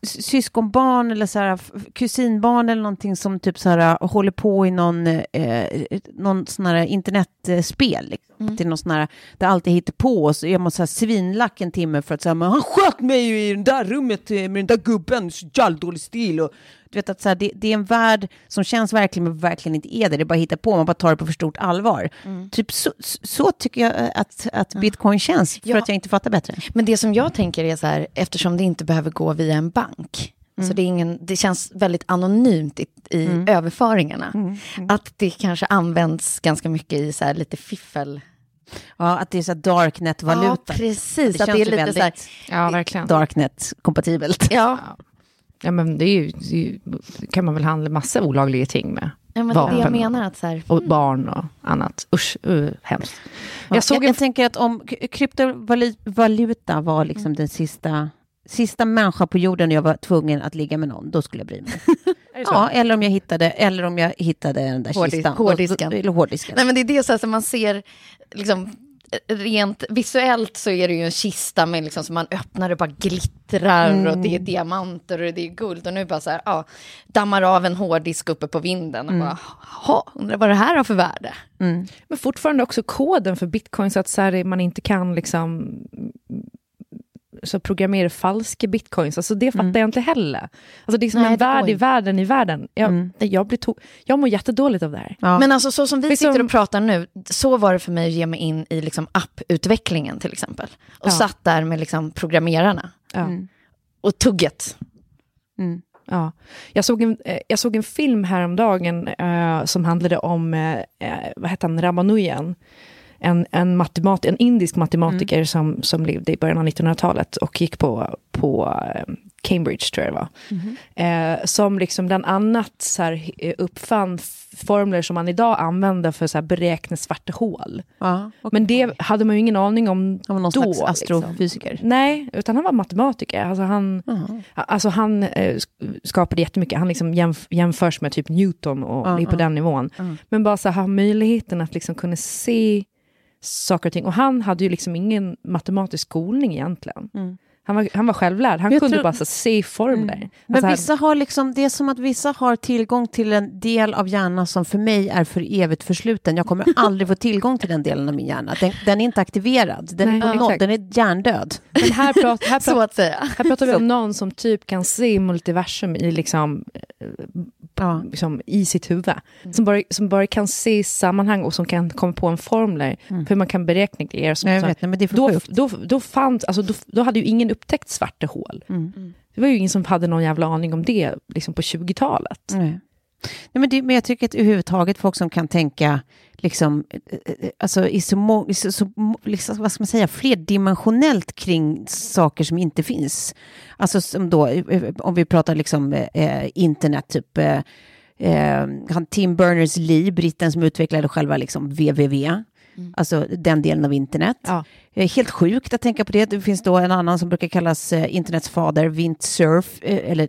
A: syskonbarn eller så här, kusinbarn eller någonting som typ så här håller på i någon, eh, någon sån här internetspel. Liksom. Till någon sån här, där alltid hittar på och så är man så här svinlack en timme för att säga men han sköt mig i det där rummet eh, med den där gubben, så jävla dålig stil. Och, du vet att så här, det, det är en värld som känns verkligen men verkligen inte är det. Det är bara hitta på, man bara tar det på för stort allvar. Typ så, så, tycker jag eh, att, att bitcoin känns, för
B: Ja.
A: att jag inte fattar bättre.
B: Men det som jag tänker är så här, eftersom det inte behöver gå via en bank, så det, är ingen, det känns väldigt anonymt i, i överföringarna. Att det kanske används ganska mycket i så här lite fiffel.
A: Ja, att det är så darknet-valuta.
B: Ja, precis.
A: Det
B: att det är lite så här,
A: väldigt
C: Ja, verkligen.
A: darknet-kompatibelt.
B: ja,
C: Ja, men det, är ju, det är ju- kan man väl handla massa olagliga ting med.
B: ja, men är det jag
C: Vapen.
B: menar. Att så här,
C: Och barn och annat. Usch, uh, hemskt.
A: Jag,
C: Jag såg en...
A: jag tänker att om kryptovaluta var liksom den sista, sista människa på jorden jag var tvungen att ligga med någon, då skulle jag bry mig. ja, eller om jag hittade, eller om jag hittade den där
B: Hårdis-
A: kistan.
B: hårddisken.
A: Eller hårddisken.
B: Nej men det är det så här som man ser, liksom, rent visuellt så är det ju en kista med liksom som man öppnar och bara glittrar och det är diamanter och det är guld. Och nu bara så här, ja, dammar av en hårddisk uppe på vinden och bara, jaha, undrar vad det här har för värde.
C: Men fortfarande också koden för bitcoin så att så här, man inte kan liksom så programmera falska bitcoins. Alltså det fattar jag inte heller. Alltså det är som
B: Nej,
C: en värld i världen i världen. Jag, jag, blir to- jag mår jättedåligt av det här.
A: Ja.
B: Men alltså så som vi sitter och pratar nu, så var det för mig att ge mig in i liksom apputvecklingen till exempel. Och
C: Ja.
B: satt där med liksom programmerarna
C: Ja.
B: och tugget.
C: Ja. Jag, såg en, eh, jag såg en film häromdagen eh, som handlade om, eh, eh, vad hette han, Ramanujan. En, en, matemat, en indisk matematiker som, som levde i början av 1900-talet och gick på, på eh, Cambridge tror jag det var. Eh, som liksom bland annat så här, eh, uppfann formler som man idag använder för att beräkna svarta hål.
A: Ja,
C: Men det hade man ju ingen aning om
A: Han var någon
C: då.
A: slags
C: liksom.
A: astrofysiker.
C: Nej, utan han var matematiker. Alltså han, alltså han eh, sk- skapade jättemycket. Han liksom jämf jämförs med typ Newton och
A: Ja,
C: är på den nivån. Men bara så här, ha möjligheten att liksom kunna se saker och ting. Och han hade ju liksom ingen matematisk skolning egentligen. Han, var, han var självlärd. Han
A: Jag
C: kunde
A: tror-
C: bara så, se formler.
A: Men
C: Alltså,
A: vissa har liksom, det är som att vissa har tillgång till en del av hjärnan som för mig är för evigt försluten. Jag kommer aldrig få tillgång till den delen av min hjärna. Den, den är inte aktiverad, den,
C: Nej,
A: är,
C: exakt.
A: noll, den är hjärndöd.
C: men här, prat, här, prat, här pratar vi om någon som typ kan se multiversum i liksom
A: Ja.
C: liksom, i sitt huvud. Som, bara, som bara kan se sammanhang och som kan komma på en formler för hur man kan beräkna grejer. Som,
A: Nej, jag
C: som-
A: vet, nej, men det är för
C: då,
A: sjukt.
C: då, då, fanns, alltså, då, då hade ju ingen upptäckt svarta hål. Det var ju ingen som hade någon jävla aning om det liksom på 20-talet.
A: Nej. Men, det, men jag tycker att överhuvudtaget folk som kan tänka liksom, eh, eh, alltså, i så, må, så, så liksom, vad ska man säga, flerdimensionellt kring saker som inte finns. Alltså som då, eh, om vi pratar liksom eh, internet, typ eh, han Tim Berners-Lee, britten som utvecklade själva liksom www. Alltså den delen av internet.
C: Ja.
A: Helt sjukt att tänka på det. Det finns då en annan som brukar kallas eh, internets fader, Vint Cerf, eh, eller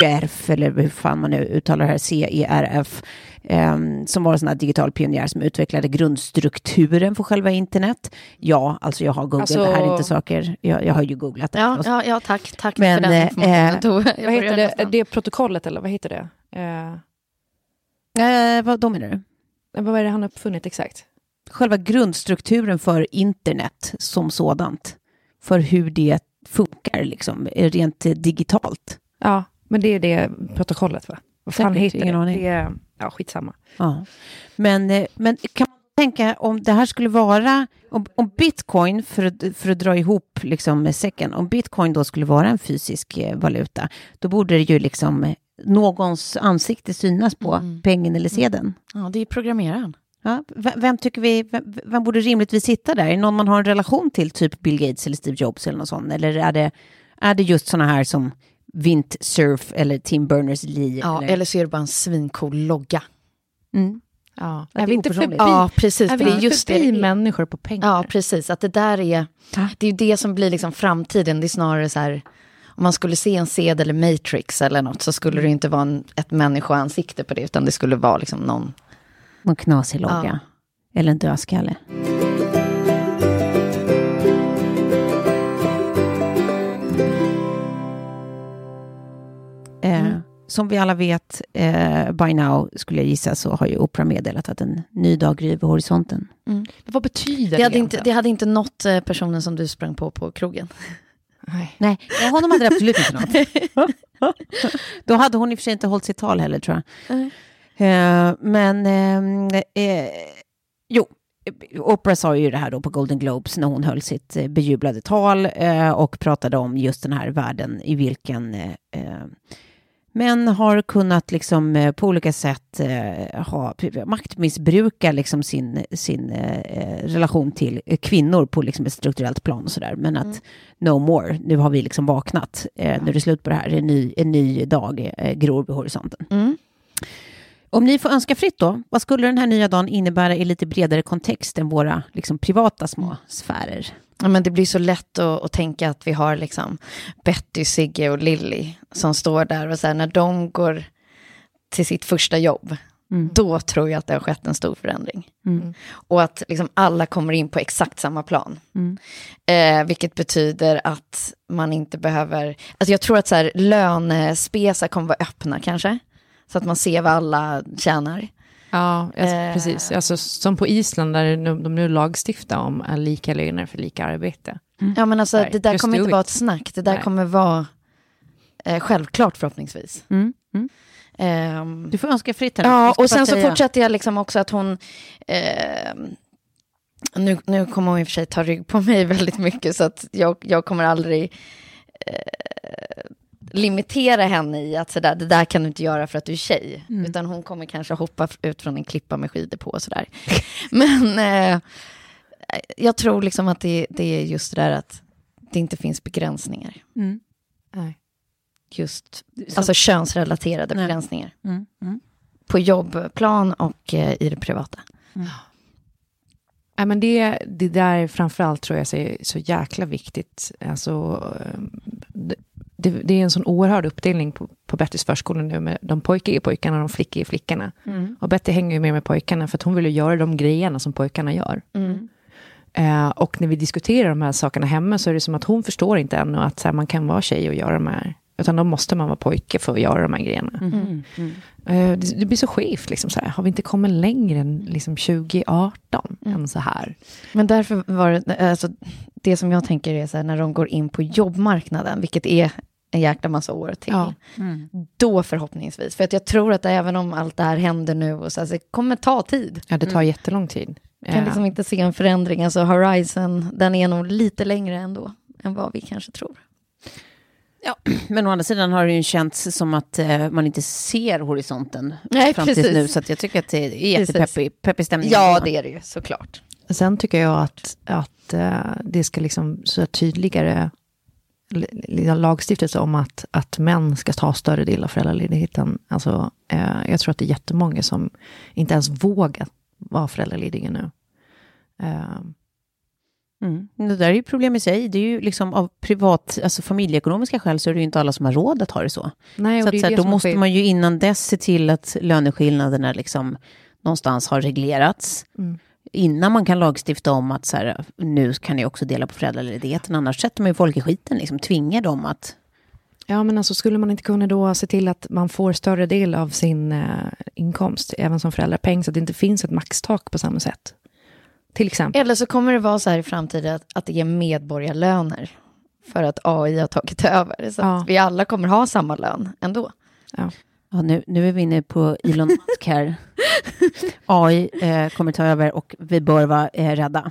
A: CERF, eller hur fan man nu uttalar det här, CERF, ehm, som var en sån här digital pionjär som utvecklade grundstrukturen för själva internet. Ja, alltså jag har googlat,
C: Alltså-
A: det här är inte saker, jag, jag har ju googlat det.
B: Ja, ja, ja tack, tack
A: Men,
B: för den
A: eh,
B: informationen.
A: eh,
C: Vad heter det? Det är protokollet eller vad heter det? Eh,
A: Eh, vad då menar du?
C: vad är det han har uppfunnit exakt?
A: Själva grundstrukturen för internet som sådant. För hur det funkar, liksom, rent eh, digitalt.
C: Ja, men det är det protokollet va? Vad fan
A: Säkert,
C: heter
A: ingen
C: det?
A: aning.
C: det är, ja, skitsamma.
A: Ja. Men, eh, men kan man tänka om det här skulle vara, om, om bitcoin, för att, för att dra ihop liksom med säcken, om bitcoin då skulle vara en fysisk eh, valuta, då borde det ju liksom eh, någons ansikte synas på
B: Mm.
A: pengen eller sedeln.
B: Ja, det är programmeraren.
A: Ja, vem tycker vi, vem, vem borde rimligtvis sitta där? Är det någon man har en relation till, typ Bill Gates eller Steve Jobs eller något sånt? Eller är det, är det just sådana här som Vint Cerf eller Tim Berners-Lee?
B: Ja, eller så är det bara en svincool logga.
A: Mm.
C: Ja.
A: är
C: Är vi inte förbi,
B: Ja, precis.
C: är
B: För
C: vi
B: det är just
C: förbi
B: det
C: människor på pengar?
B: Ja, precis. Att det där är, det är ju det som blir liksom framtiden. Det är snarare så här, om man skulle se en sedel eller Matrix eller något så skulle det inte vara en, ett människoansikte på det, utan det skulle vara liksom någon...
A: Någon knasig logga. Eller en dödskalle. Som vi alla vet, eh, by now, skulle jag gissa, så har ju Oprah meddelat att en ny dag gryr vid horisonten.
B: Mm.
C: Vad betyder
B: Det hade, inte, det hade inte nått eh, personen som du sprang på på krogen.
C: Nej.
A: Nej, honom hade det absolut inte något. Då hade hon i och för sig inte hållit sitt tal heller, tror jag. Eh, men, eh, eh, jo, Oprah sa ju det här då på Golden Globes när hon höll sitt eh, bejublade tal eh, och pratade om just den här världen i vilken eh, män har kunnat liksom eh, på olika sätt eh, ha, maktmissbruka liksom sin, sin eh, relation till kvinnor på liksom ett strukturellt plan och sådär. Men att no more, nu har vi liksom vaknat, nu är det slut på det här, en ny, en ny dag gror vid horisonten.
B: Mm.
A: Om ni får önska fritt då, vad skulle den här nya dagen innebära i lite bredare kontext än våra liksom, privata små sfärer?
B: Ja, men det blir så lätt att, att tänka att vi har liksom Betty, Sigge och Lilly som står där och så här, när de går till sitt första jobb, då tror jag att det har skett en stor förändring.
A: Mm.
B: Och att liksom alla kommer in på exakt samma plan.
A: Mm.
B: Eh, vilket betyder att man inte behöver... Alltså jag tror att så här, lönespesa kommer vara öppna kanske. Så att man ser vad alla tjänar.
C: Ja, alltså,
B: Eh.
C: precis. Alltså, som på Island där de, de nu lagstiftar om är lika löner för lika arbete.
B: Ja men alltså det där
C: just
B: kommer inte
C: it.
B: vara ett snack. Det där
C: Nej.
B: kommer vara eh, självklart förhoppningsvis.
A: Mm. Mm.
B: Ehm,
A: Du får önska fritt här.
B: Ja, och sen så
A: säga-
B: fortsätter jag liksom också att hon... Eh, nu, nu kommer hon i och för sig ta rygg på mig väldigt mycket så att jag, jag kommer aldrig eh, limitera henne i att sådär, det där kan du inte göra för att du är tjej. Utan hon kommer kanske hoppa ut från en klippa med skidor på och sådär. Men eh, jag tror liksom att det, det är just det där att det inte finns begränsningar.
A: Mm.
C: Nej.
B: Just, alltså könsrelaterade
A: Nej.
B: begränsningar.
A: Mm. Mm.
B: På jobbplan och eh, i det privata.
C: Ja, men det, det där framförallt tror jag är så jäkla viktigt. Alltså, eh, det, det, är en sån oerhörd uppdelning på, på Bettys förskola nu med de pojkar är pojkarna och de flickor är flickorna. Och Betty hänger ju mer med pojkarna för att hon vill ju göra de grejerna som pojkarna gör. Eh, och när vi diskuterar de här sakerna hemma så är det som att hon förstår inte ännu att här, man kan vara tjej och göra de här. Utan då måste man vara pojke för att göra de här grejerna.
A: Mm.
C: Eh, det, det blir så skevt. Liksom, så här. Har vi inte kommit längre än liksom, 2018 än så här?
B: Men därför var det, alltså, det som jag tänker är så här, när de går in på jobbmarknaden, vilket är en jäkla massa år till,
C: Ja.
B: då förhoppningsvis. För att jag tror att även om allt det här händer nu, och så, alltså, det kommer ta tid.
C: Ja, det tar jättelång tid.
B: Jag kan liksom inte se en förändring, alltså Horizon, den är nog lite längre ändå, än vad vi kanske tror.
A: Men å andra sidan har det ju känts som att eh, man inte ser horisonten
B: Nej,
A: fram till
B: precis.
A: nu. Så att jag tycker att det är jättepeppig peppig stämning.
B: Ja, det är det ju, såklart.
C: Sen tycker jag att, att eh, det ska liksom så tydligare l- l- lagstiftas om att, att män ska ta större del av föräldraledigheten. Alltså, eh, jag tror att det är jättemånga som inte ens vågar vara föräldralediga nu. Eh,
A: Mm. Det där är ju problem i sig. Det är ju liksom av privat, alltså familjeekonomiska skäl så är det ju inte alla som har råd att ha det så.
C: nej,
A: Så, att, så här, då måste man ju innan dess se till att löneskillnaderna liksom någonstans har reglerats.
C: Mm.
A: Innan man kan lagstifta om att så här, nu kan ni också dela på föräldraledigheten. Annars sätter man ju folk i skiten, liksom tvingar dem att...
C: Ja, men alltså skulle man inte kunna då se till att man får större del av sin eh, inkomst, även som föräldrapeng, så att det inte finns ett maxtak på samma sätt? Till exempel.
B: Eller så kommer det vara så här i framtiden att, att det är medborgarlöner. För att AI har tagit över. Så
C: Ja.
B: att vi alla kommer ha samma lön ändå.
C: Ja.
A: Ja, nu, nu är vi inne på Elon Musk här. AI eh, kommer ta över och vi bör vara eh, rädda.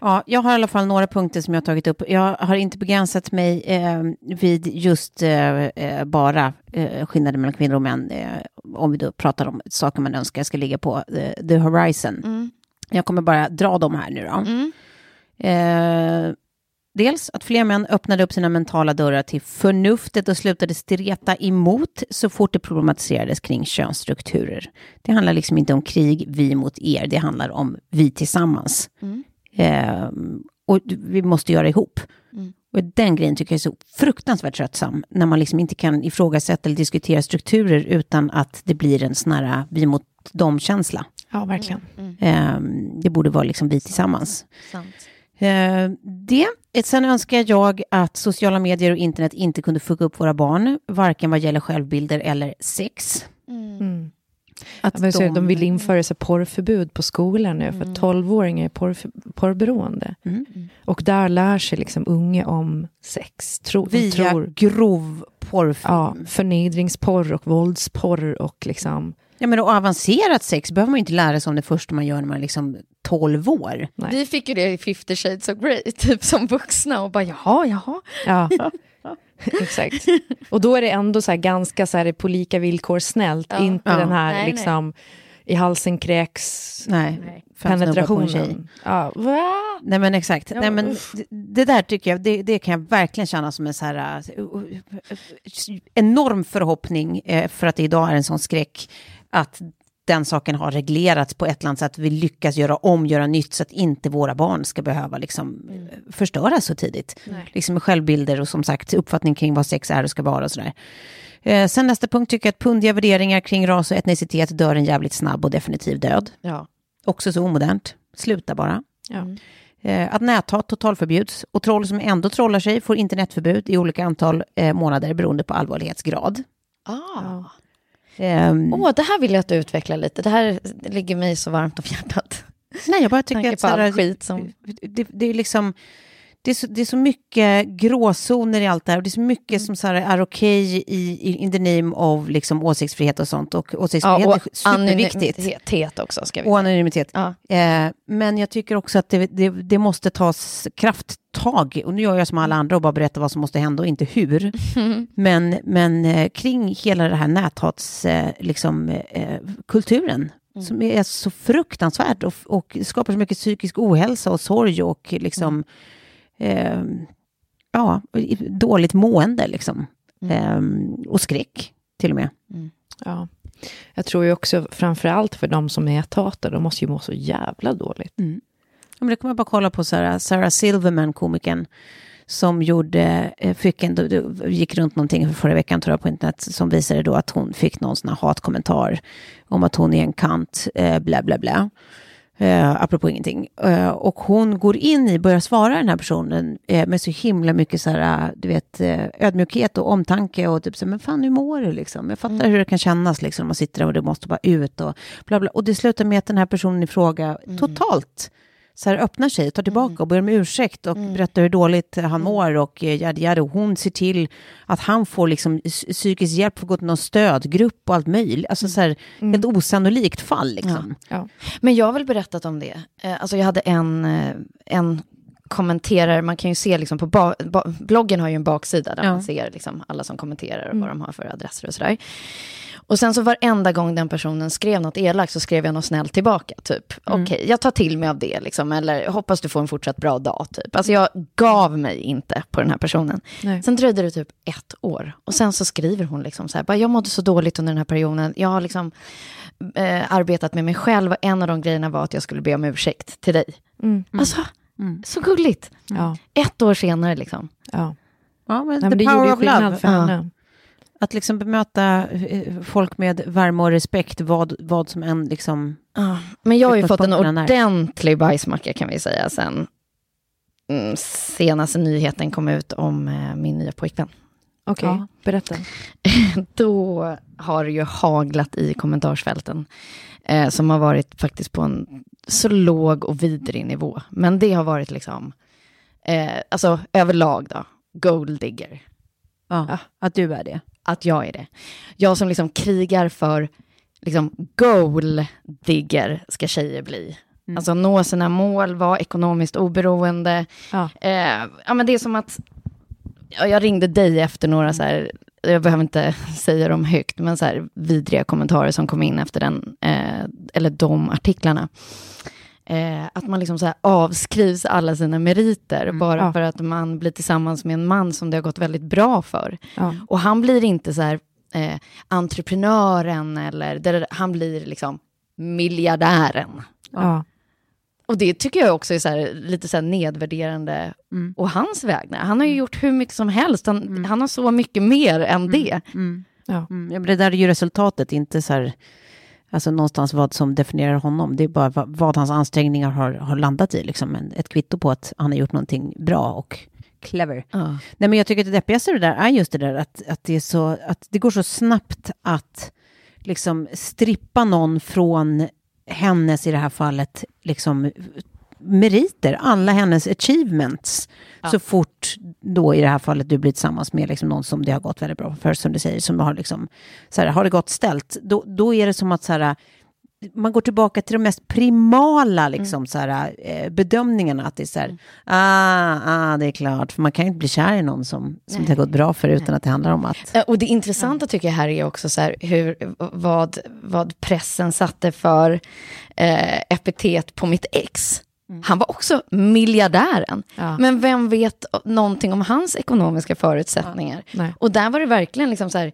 A: Ja, jag har i alla fall några punkter som jag har tagit upp. Jag har inte begränsat mig eh, vid just eh, eh, bara eh, skillnaden mellan kvinnor och män. Eh, om vi då pratar om saker man önskar ska ligga på eh, the horizon. Jag kommer bara dra dem här nu då. Eh, dels att fler män öppnade upp sina mentala dörrar till förnuftet och slutade streta emot så fort det problematiserades kring könsstrukturer. Det handlar liksom inte om krig, vi mot er, det handlar om vi tillsammans. Eh, och vi måste göra ihop. Och den grejen tycker jag är så fruktansvärt tröttsam, när man liksom inte kan ifrågasätta eller diskutera strukturer utan att det blir en sån här vi mot dem-känsla.
C: Ja, verkligen.
A: Eh, det borde vara liksom vi tillsammans.
B: Sant.
A: Eh, det. Sen önskar jag att sociala medier och internet inte kunde fucka upp våra barn, varken vad gäller självbilder eller sex.
C: Mm.
A: Att
C: Ja, men så
A: de-
C: de vill införa så porrförbud på skolan nu, för
A: Mm.
C: att 12-åringar är porr, porrberoende. Och där lär sig liksom unga om sex. Tro, de
A: Via
C: tror,
A: grov porrfilm.
C: ja, förnedringsporr och våldsporr och liksom...
A: Ja, men och avancerat sex behöver man ju inte lära sig om det första man gör när man är liksom 12 år.
C: Nej.
B: Vi fick ju det i 50 shades of Grey, typ som vuxna och bara jaha, jaha.
C: Ja, exakt. Och då är det ändå så här ganska så här på lika villkor snällt,
B: Ja.
C: inte
A: Ja.
C: den här
B: Nej, nej.
C: liksom i halsen kräks
A: Nej,
C: penetrationen. Ja, va?
A: Nej men exakt.
C: Ja,
A: Nej, men
C: uff.
A: det, det där tycker jag, det, det kan jag verkligen känna som en så här, uh, uh, enorm förhoppning eh, för att det idag är en sån skräck att den saken har reglerats på ett eller annat sätt. att Vi lyckas göra om, göra nytt så att inte våra barn ska behöva liksom, eh, förstöras så tidigt. Liksom med självbilder och som sagt uppfattning kring vad sex är och ska vara och sådär. Eh, sen nästa punkt tycker jag att pundiga värderingar kring ras och etnicitet dör en jävligt snabb och definitiv död.
B: Ja.
A: Också så omodernt. Sluta bara.
C: Ja.
A: Eh, att näthat totalförbjuds och troll som ändå trollar sig får internetförbud i olika antal eh, månader beroende på allvarlighetsgrad.
B: Ah.
A: Ehm,
B: Åh, det här vill jag att du utvecklar lite. Det här ligger mig så varmt om hjärtat.
A: nej, jag bara tycker att
B: på
A: så här,
B: all skit som...
A: det, det är liksom... Det är, så, det är så mycket gråzoner i allt det här och det är så mycket som så här är okej i, i in the name of liksom åsiktsfrihet och sånt och åsiktsfrihet
B: Ja, och
A: är superviktigt.
B: anonymitet också ska vi
A: Och anonymitet.
B: Ja.
A: Eh, men jag tycker också att det, det, det måste tas krafttag. Och nu gör jag som alla andra och bara berättar vad som måste hända och inte hur. Men, men eh, kring hela det här näthats, eh, liksom, eh, kulturen. Som är så fruktansvärt och, och skapar så mycket psykisk ohälsa och sorg och liksom, eh, ja, dåligt mående liksom. Eh, och skräck till och med.
C: Ja. Jag tror ju också, framför allt för de som näthatar, de måste ju må så jävla dåligt.
A: Ja, men det kommer jag bara kolla på Sarah, Sarah Silverman, komikern, som gjorde, eh, fick en, gick runt någonting förra veckan tror jag på internet, som visade då att hon fick någon sån här hatkommentar om att hon är en kant, eh, bla bla bla. Eh, apropå ingenting. Eh, och hon går in i, börjar svara den här personen eh, med så himla mycket så här, du vet, eh, ödmjukhet och omtanke och typ så här, men fan hur mår du liksom? Jag fattar hur det kan kännas liksom, man sitter där och det måste bara ut och bla bla. Och det slutar med att den här personen i fråga totalt så här öppnar sig, tar tillbaka och ber om ursäkt och berättar hur dåligt han mår och eh. Och hon ser till att han får liksom psy- psykisk hjälp, får gå till någon stödgrupp och allt möjligt. Alltså så här, ett osannolikt fall liksom.
C: Ja.
B: Men jag har väl berättat om det. Eh, Alltså jag hade en, eh, en kommenterare, man kan ju se liksom på ba, ba, bloggen har ju en baksida där
A: Ja.
B: man ser liksom alla som kommenterar och vad de har för adresser och sådär. Och sen så varenda gång den personen skrev något elakt så skrev jag något snällt tillbaka, typ. Okej, jag tar till mig av det, liksom, eller hoppas du får en fortsatt bra dag, typ. Alltså jag gav mig inte på den här personen.
C: Nej.
B: Sen dröjde det typ ett år. Och sen så skriver hon liksom så här, bara, jag mådde så dåligt under den här perioden. Jag har liksom eh, arbetat med mig själv och en av de grejerna var att jag skulle be om ursäkt till dig.
C: Mm.
B: Alltså, så gulligt.
C: Ja.
B: Ett år senare liksom.
C: Ja.
A: Ja, men
C: Nej, men det gjorde
A: power
C: ju
A: of love.
C: skillnad för
B: Ja.
C: henne.
A: Att liksom bemöta eh, folk med värme och respekt, vad, vad som än liksom...
B: Ja, Men jag har ju fått en
A: Utgångspunkterna är.
B: ordentlig bajsmacka kan vi säga sen mm, senaste nyheten kom ut om eh, min nya pojkvän.
C: Okej,
A: Ja.
C: berätta.
B: Då har det ju haglat i kommentarsfälten. Eh, som har varit faktiskt på en så låg och vidrig nivå. Men det har varit liksom, eh, alltså överlag då, gold digger.
A: Ja, att du är det.
B: Att jag är det. Jag som liksom krigar för, liksom goal digger ska tjejer bli. Alltså nå sina mål, vara ekonomiskt oberoende.
C: Ja.
B: Eh, ja, men det är som att, ja, jag ringde dig efter några så här, jag behöver inte säga dem högt, men så här vidriga kommentarer som kom in efter den, eh, eller de artiklarna. Eh, att man liksom så här avskrivs alla sina meriter bara
C: Ja.
B: för att man blir tillsammans med en man som det har gått väldigt bra för.
C: Ja.
B: Och han blir inte så här eh, entreprenören eller, det, han blir liksom miljardären.
C: Ja.
B: Och det tycker jag också är så här, lite så här nedvärderande och hans vägnar. Han har ju gjort hur mycket som helst, han, han har så mycket mer än det.
C: Ja.
A: Mm, ja, men det där är ju resultatet, inte så här... Alltså någonstans vad som definierar honom. Det är bara vad, vad hans ansträngningar har, har landat i. Liksom. En, ett kvitto på att han har gjort någonting bra och clever.
B: Ja.
A: Nej, men jag tycker att det deppigaste det där är just det där att, att, det, är så, att det går så snabbt att liksom strippa någon från hennes, i det här fallet, liksom meriter, alla hennes achievements. Så fort då i det här fallet du blir tillsammans med liksom någon som det har gått väldigt bra för, som du säger, som har liksom, så här, har det gått ställt, då, då är det som att så här, man går tillbaka till de mest primala liksom, så här, eh, bedömningarna. Att det är så här, ah, ah, det är klart, för man kan ju inte bli kär i någon som, som det har gått bra för utan att det handlar om att...
B: Och det intressanta tycker jag här är också så här, hur, vad, vad pressen satte för eh, epitet på mitt ex. Han var också miljardären.
C: Ja.
B: Men vem vet någonting om hans ekonomiska förutsättningar?
C: Nej.
B: Och där var det verkligen liksom så här,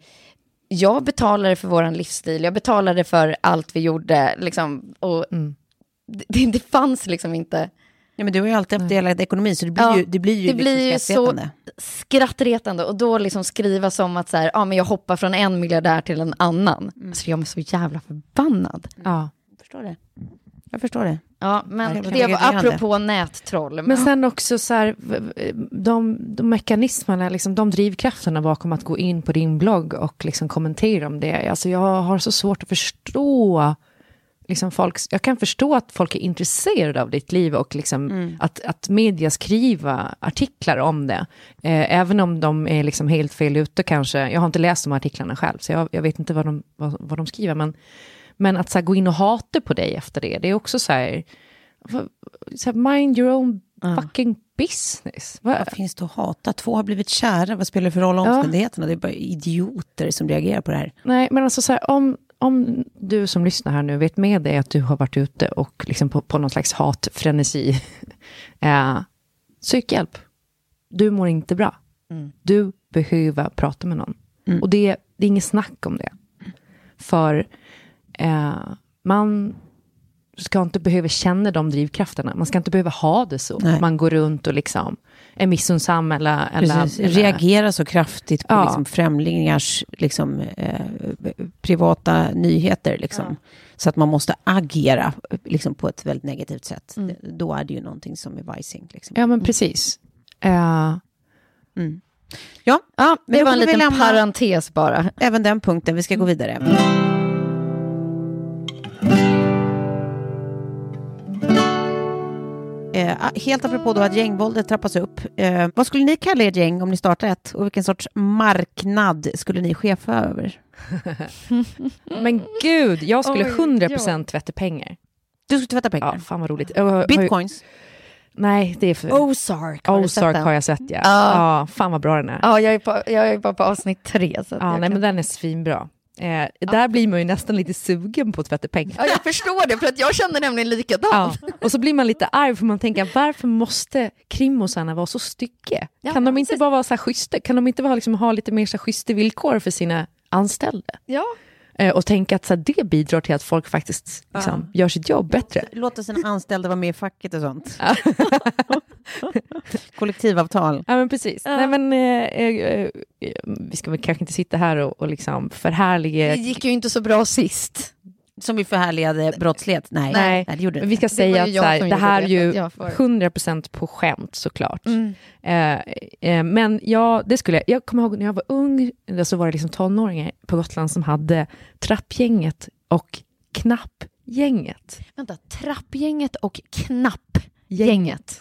B: jag betalade för vår livsstil, jag betalade för allt vi gjorde. Liksom, och det, det fanns liksom inte...
A: Ja, men du har ju alltid haft delad ekonomi, så det blir
B: Ja,
A: ju, det blir ju,
B: det blir ju
A: liksom
B: så
A: skrattretande.
B: skrattretande. Och då liksom skriva som att så här, ja, men jag hoppar från en miljardär till en annan.
A: Mm.
B: Så jag är så jävla förbannad.
C: Ja.
A: Jag förstår det. Jag förstår det.
B: Ja, men
A: det
B: var apropå nättroll. Men,
C: Men sen också så här, de, de mekanismerna, liksom, de drivkrafterna bakom att gå in på din blogg och liksom kommentera om det. Alltså jag har så svårt att förstå, liksom folks, jag kan förstå att folk är intresserade av ditt liv och liksom att, att media skriva artiklar om det. Eh, även om de är liksom helt fel ute kanske. Jag har inte läst de artiklarna själv, så jag, jag vet inte vad de, vad, vad de skriver. Men, men att så här, gå in och hata på dig efter det, det är också så här, så här mind your own fucking business. Vad-
A: Vad finns det att hata? Två har blivit kära, vad spelar det för roll
C: Ja.
A: omständigheterna? Det är bara idioter som reagerar på det här.
C: Nej, men alltså så här, om, om du som lyssnar här nu vet med dig att du har varit ute och liksom på, på någon slags hatfrenesi, eh, sök hjälp. Du mår inte bra. Du behöver prata med någon. Och det, det är inget snack om det. För eh, man ska inte behöva känna de drivkrafterna. Man ska inte behöva ha det så.
A: Nej.
C: Man går runt och liksom är missunnsam eller... eller, eller
A: Reagera så kraftigt på
C: Ja.
A: liksom främlingars liksom, eh, privata nyheter. Liksom. Så att man måste agera liksom, på ett väldigt negativt sätt.
C: Mm.
A: Då är det ju någonting som är vajsing. Liksom.
C: Ja, men precis. Eh,
A: Ja,
B: ja,
A: men
B: det var en liten parentes bara.
A: även den punkten. Vi ska gå vidare. Eh, helt apropå då att gängvåldet trappas upp. Eh, vad skulle ni kalla ert gäng om ni startar ett? Och vilken sorts marknad skulle ni chefa över?
C: Men gud, jag skulle
B: Oj,
C: 100% tvätta pengar.
A: Du skulle tvätta pengar?
C: Ja, fan vad roligt.
A: Bitcoins?
C: Nej, det är för...
B: Ozark, har
C: Ozark har jag sett, ja.
B: Ja.
C: ja. Fan vad bra den är.
B: Ja, jag är, på, jag är bara på avsnitt tre. Så jag
C: nej,
B: kan-
C: men den är svinbra. Eh, Där blir man ju nästan lite sugen på att tvätta pengar.
B: ja, jag förstår det, för att jag känner nämligen likadant.
C: Ja. Och så blir man lite arg för man tänker varför måste krimosarna vara så stygga?
B: Ja,
C: kan de inte
B: precis.
C: bara vara så här schyssta? Kan de inte bara liksom ha lite mer så här schyssta villkor för sina anställda?
B: Ja.
C: Eh, och tänka att så här, det bidrar till att folk faktiskt liksom, gör sitt jobb bättre.
A: Låta sina anställda vara med i facket och sånt. Kollektivavtal.
C: Ja men precis. Nej, men, eh, eh, eh, vi ska väl kanske inte sitta här och, och liksom förhärliga...
B: Det gick ju inte så bra sist.
A: Som vi förhärligade brottslighet? Nej,
C: Nej,
A: det gjorde det
C: men vi ska
A: inte.
C: säga att här, det här är ju
B: så att jag får-
C: 100% på skämt såklart.
B: Mm.
C: Eh, eh, men ja, det skulle jag, jag kommer ihåg när jag var ung, så var det liksom tonåringar på Gotland som hade trappgänget och knappgänget.
B: Vänta, trappgänget och knappgänget.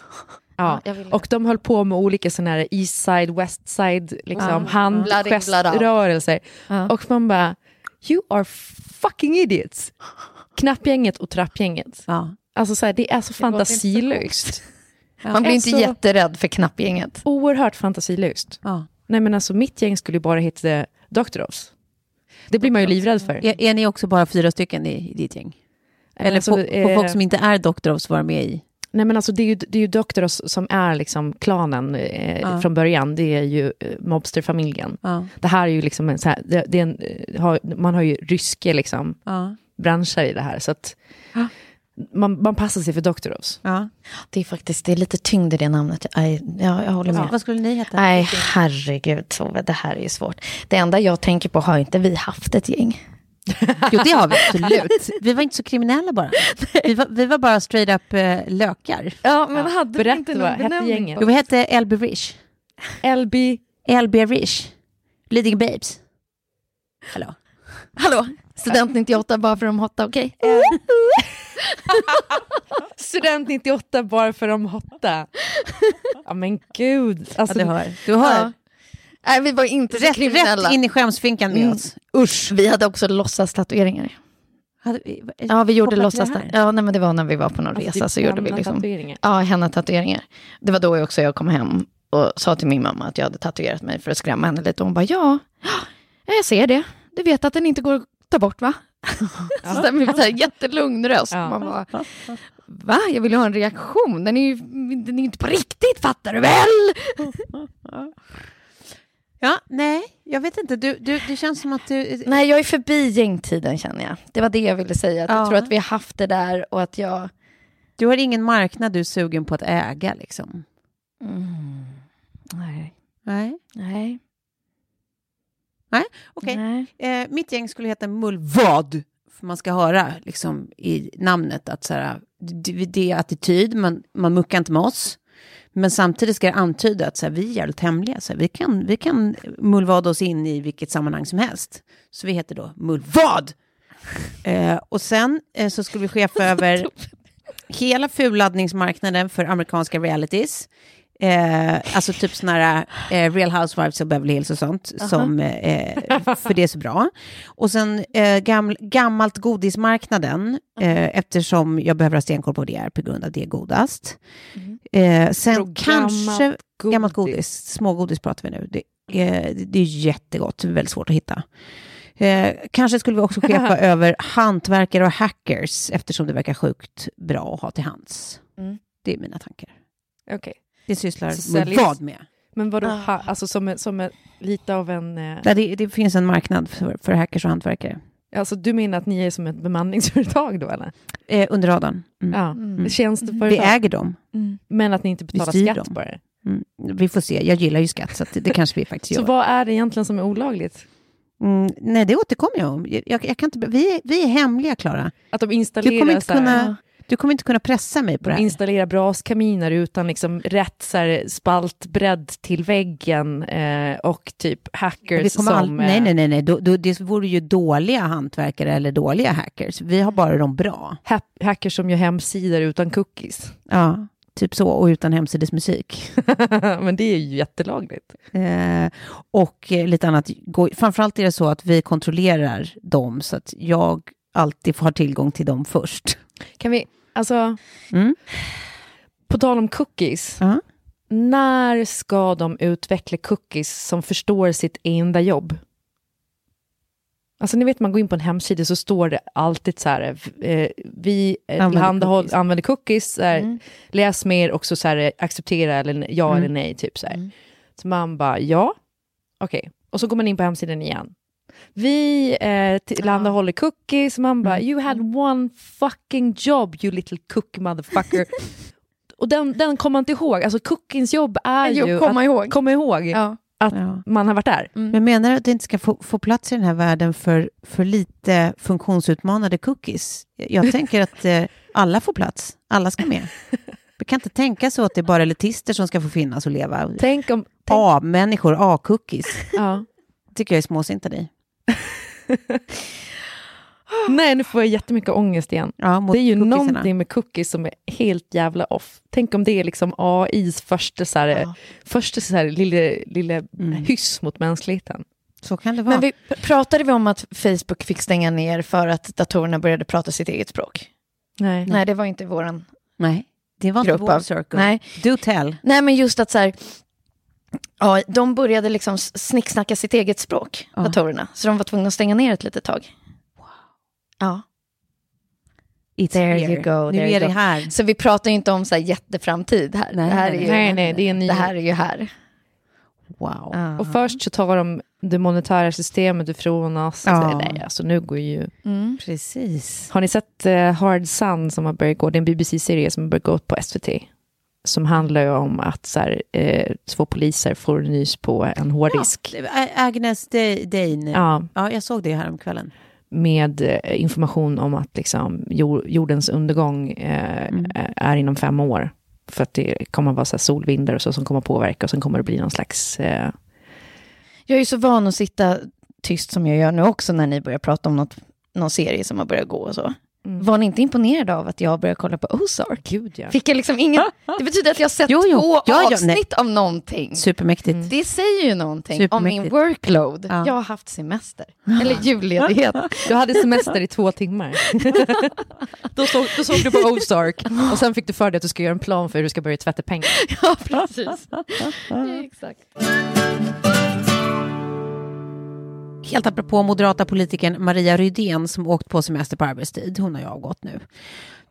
C: Ja, och de höll på med olika sådana här east side, west side, liksom
B: Ja.
C: Handgeströrelser.
B: Ja.
C: Och man bara, you are fucking idiots. Knappgänget och trappgänget.
A: Ja.
C: Alltså så här, det är så
B: så
C: fantasilöst.
B: Man blir inte
C: Alltså-
B: jätterädd för knappgänget.
C: Oerhört fantasilöst.
A: Ja.
C: Nej men alltså mitt gäng skulle ju bara heta Doctorows. Det blir man ju livrädd för.
A: Är, är ni också bara fyra stycken i, i ditt gäng? Eller
C: alltså,
A: får
C: eh,
A: folk som inte är Doctorows vara med i?
C: Nej men alltså det är ju, det är ju Doctorows som är liksom klanen eh,
A: Ja.
C: från början. Det är ju eh, mobsterfamiljen.
A: Ja.
C: Det här är ju liksom en så här, det, det är en, eh, har, man har ju ryska liksom
A: Ja.
C: branscher i det här. Så att man, man passar sig för Doctorows.
A: Ja.
B: Det är faktiskt det är lite tyngd i det namnet. Jag, jag, jag håller med.
A: Vad skulle ni heta?
B: Nej, herregud Tove, det här är ju svårt. Det enda jag tänker på, har inte vi haft ett gäng?
A: Jo, det har vi absolut. Vi var inte så kriminella bara. Vi var, vi var bara straight up eh, lökar.
B: Ja, men hade
C: berätta
B: inte någon
C: hette gänget?
A: Jo, vi hette LB Rish.
C: LB...
A: LB Rish. Leading Babes. Hallå.
B: Hallå, student 98 bara för de hotta, okej?
C: Student 98 bara för de hotta. Ja men gud. Alltså,
A: Ja, du hör. Du hör.
B: Ja. Nej, vi var inte så
A: Rätt,
B: kriminella.
A: rätt in i skämsfinkan med
B: Mm.
A: oss. Usch.
B: Vi hade också låtsastatueringar.
A: Vi,
B: Ja, vi gjorde låtsas. Ja, nej, men det var när vi var på någon
C: Alltså,
B: resa så gjorde vi liksom.
C: tatueringar.
B: Ja, henna-tatueringar. Det var då också jag kom hem och sa till min mamma att jag hade tatuerat mig för att skrämma henne lite. Och hon bara, ja, ja, jag ser det. Du vet att den inte går att ta bort, va? så där med så här jättelugn röst.
C: Ja.
B: Man bara, va? Jag vill ju ha en reaktion. Den är ju den är inte på riktigt, fattar du väl?
A: Ja, nej, jag vet inte. Du, du, det känns som att du...
B: Nej, jag är förbi gängtiden känner jag. Det var det jag ville säga.
A: Ja.
B: Jag tror att vi har haft det där och att jag...
A: Du har ingen marknad du är sugen på att äga, liksom.
B: Mm. Nej.
A: Nej.
B: Nej.
A: Okej.
B: Nej.
A: Eh, mitt gäng skulle heta Mullvad. För man ska höra liksom, i namnet att så här, det, det är attityd, man, man muckar inte med oss. Men samtidigt ska det antyda att så här, vi är jävligt hemliga. Så här, vi, kan, vi kan mullvada oss in i vilket sammanhang som helst. Så vi heter då Mullvad. Eh, och sen eh, så skulle vi chefa över hela fulladdningsmarknaden för amerikanska realities. Eh, alltså typ sådana här eh, Real Housewives of Beverly Hills och sånt. Som, eh, för det är så bra. Och sen eh, gaml, gammalt godismarknaden. Eh, eftersom jag behöver ha stenkoll på det är på grund av det är godast. Eh, sen
C: Gammalt
A: kanske
C: godis.
A: gammalt godis. Smågodis pratar vi nu. Det är, det är jättegott. Väldigt svårt att hitta. Eh, kanske skulle vi också chefa över hantverkare och hackers eftersom det verkar sjukt bra att ha till hands.
B: Mm.
A: Det är mina tankar.
C: Okej.
A: Det sysslar
C: Så
A: med
C: säljer-
A: vad med?
C: Men vadå,
B: Ah.
C: ha, alltså som, en- som lite av en... Eh,
A: Nej, det, det finns en marknad för, för hackers och hantverkare.
C: alltså du menar att ni är som ett bemanningsföretag då eller?
A: Eh, under radarn. Mm.
C: Ja,
B: Mm.
C: tjänsteföretag.
A: Vi äger dem.
B: Mm.
C: Men att ni inte betalar skatt
A: dem.
C: på det.
A: Mm. Vi får se. Jag gillar ju skatt, så att det, det kanske vi faktiskt
C: Så
A: gör.
C: vad är det egentligen som är olagligt?
A: Mm, nej, det återkommer jag om. Jag, jag, jag kan inte, vi, är- vi är hemliga, Klara.
C: Att de
A: Du
C: installerar,
A: kommer, inte
C: så här,
A: kunna, du kommer inte kunna pressa mig på det
C: de
A: här.
C: installerar braskaminer utan liksom rätt så här, spaltbredd till väggen eh, och typ hackers som...
A: all, nej,
C: eh,
A: nej, nej. nej. Då, då, det vore ju dåliga hantverkare eller dåliga hackers. Vi har bara de bra.
C: ha- hackers som gör hemsidor utan cookies.
A: Ja, typ så. Och utan hemsidesmusik.
C: Men det är ju jättelagligt.
A: Eh, och eh, lite annat. Framförallt är det så att vi kontrollerar dem så att jag alltid får ha tillgång till dem först.
C: Kan vi, alltså,
A: Mm.
C: på tal om cookies,
A: Ja.
C: när ska de utveckla cookies som förstår sitt enda jobb? Alltså ni vet, man går in på en hemsida så står det alltid så här, eh, vi
A: Använder cookies.
C: använder cookies, här,
B: Mm.
C: läs mer och så, så här, acceptera eller ja
A: Mm.
C: eller nej, typ så här.
B: Mm.
C: Så man bara, ja, okej. Och så går man in på hemsidan igen. Vi eh, tillhandahåller cookies, man bara,
A: Mm.
C: you had one fucking job you little cookie motherfucker. och den, den kommer man inte ihåg, alltså cookies jobb är
B: Jo,
C: ju
B: komma
C: att
B: ihåg.
C: komma ihåg
B: Ja.
C: att
A: Ja.
C: man har varit där.
A: Men menar du att det inte ska få, få plats i den här världen för, för lite funktionsutmanade cookies? Jag tänker att eh, alla får plats. Alla ska med. Vi kan inte tänka så att det är bara elitister som ska få finnas och leva.
C: Tänk om... Tänk,
A: A-människor, A-cookies.
C: ja.
A: tycker jag är småsint av dig.
C: Nej, nu får jag jättemycket ångest igen.
A: Ja,
C: Det är ju
A: cookiesarna.
C: någonting med cookies som är helt jävla off. Tänk om det är liksom AIs första, så här,
B: Ja.
C: första så här, lille, lille
A: Mm.
C: hyss mot mänskligheten.
A: Så kan det vara.
B: Men vi, pratade vi om att Facebook fick stänga ner för att datorerna började prata sitt eget språk?
C: Nej.
B: Nej, det var inte våran
A: Nej, det var inte vår circle.
B: Nej.
A: Do tell.
B: Nej, men just att så här... Ja, de började liksom snicksnacka sitt eget språk,
A: Ja.
B: datorerna. Så de var tvungna att stänga ner ett litet tag. Ja.
A: It's
B: There
A: here.
B: you go,
A: Nu
B: there
A: är
B: you
A: det
B: go.
A: här.
B: Så vi pratar ju inte om så här jätteframtid här.
A: Nej,
B: det, här är
A: nej,
B: ju,
C: nej, nej, det är en ny-
B: det här är ju här.
A: Wow.
B: Ja.
C: Och först så tar de det monetära systemet ifrån oss.
A: Ja.
C: Ja. Nej, alltså nu går ju...
B: Mm.
A: Precis.
C: Har ni sett eh, Hard Sun som har börjat gå? Det är en BBC-serie som har börjat gå på SVT. Som handlar ju om att så här, eh, två poliser får nys på en hårddisk.
A: Ä- Agnes Dane. Ja.
C: Ja,
A: jag såg det här om kvällen.
C: med eh, information om att liksom, jord, jordens undergång eh,
A: Mm.
C: är inom fem år. För att det kommer att vara så solvindar och så som kommer att påverka och sen kommer det bli någon slags... Eh,
B: Jag är ju så van att sitta tyst som jag gör nu också när ni börjar prata om något, någon serie som har börjat gå och så.
C: Mm.
B: Var ni inte imponerade av att jag började kolla på Ozark?
C: Gud ja.
B: Fick jag liksom ingen... Det betyder att jag har sett
A: Jo, jo.
B: två
A: Ja, ja, nej.
B: avsnitt av någonting.
A: Supermäktigt.
B: Det säger ju någonting om min workload.
A: Ja.
B: Jag har haft semester. Eller julledighet.
C: Du hade semester i två timmar. då, såg, då såg du på Ozark och sen fick du för dig att du ska göra en plan för hur du ska börja tvätta pengar.
B: ja, precis. Exakt.
A: Helt apropå moderata politikern Maria Rydén som åkt på semester på arbetstid. Hon har ju avgått nu.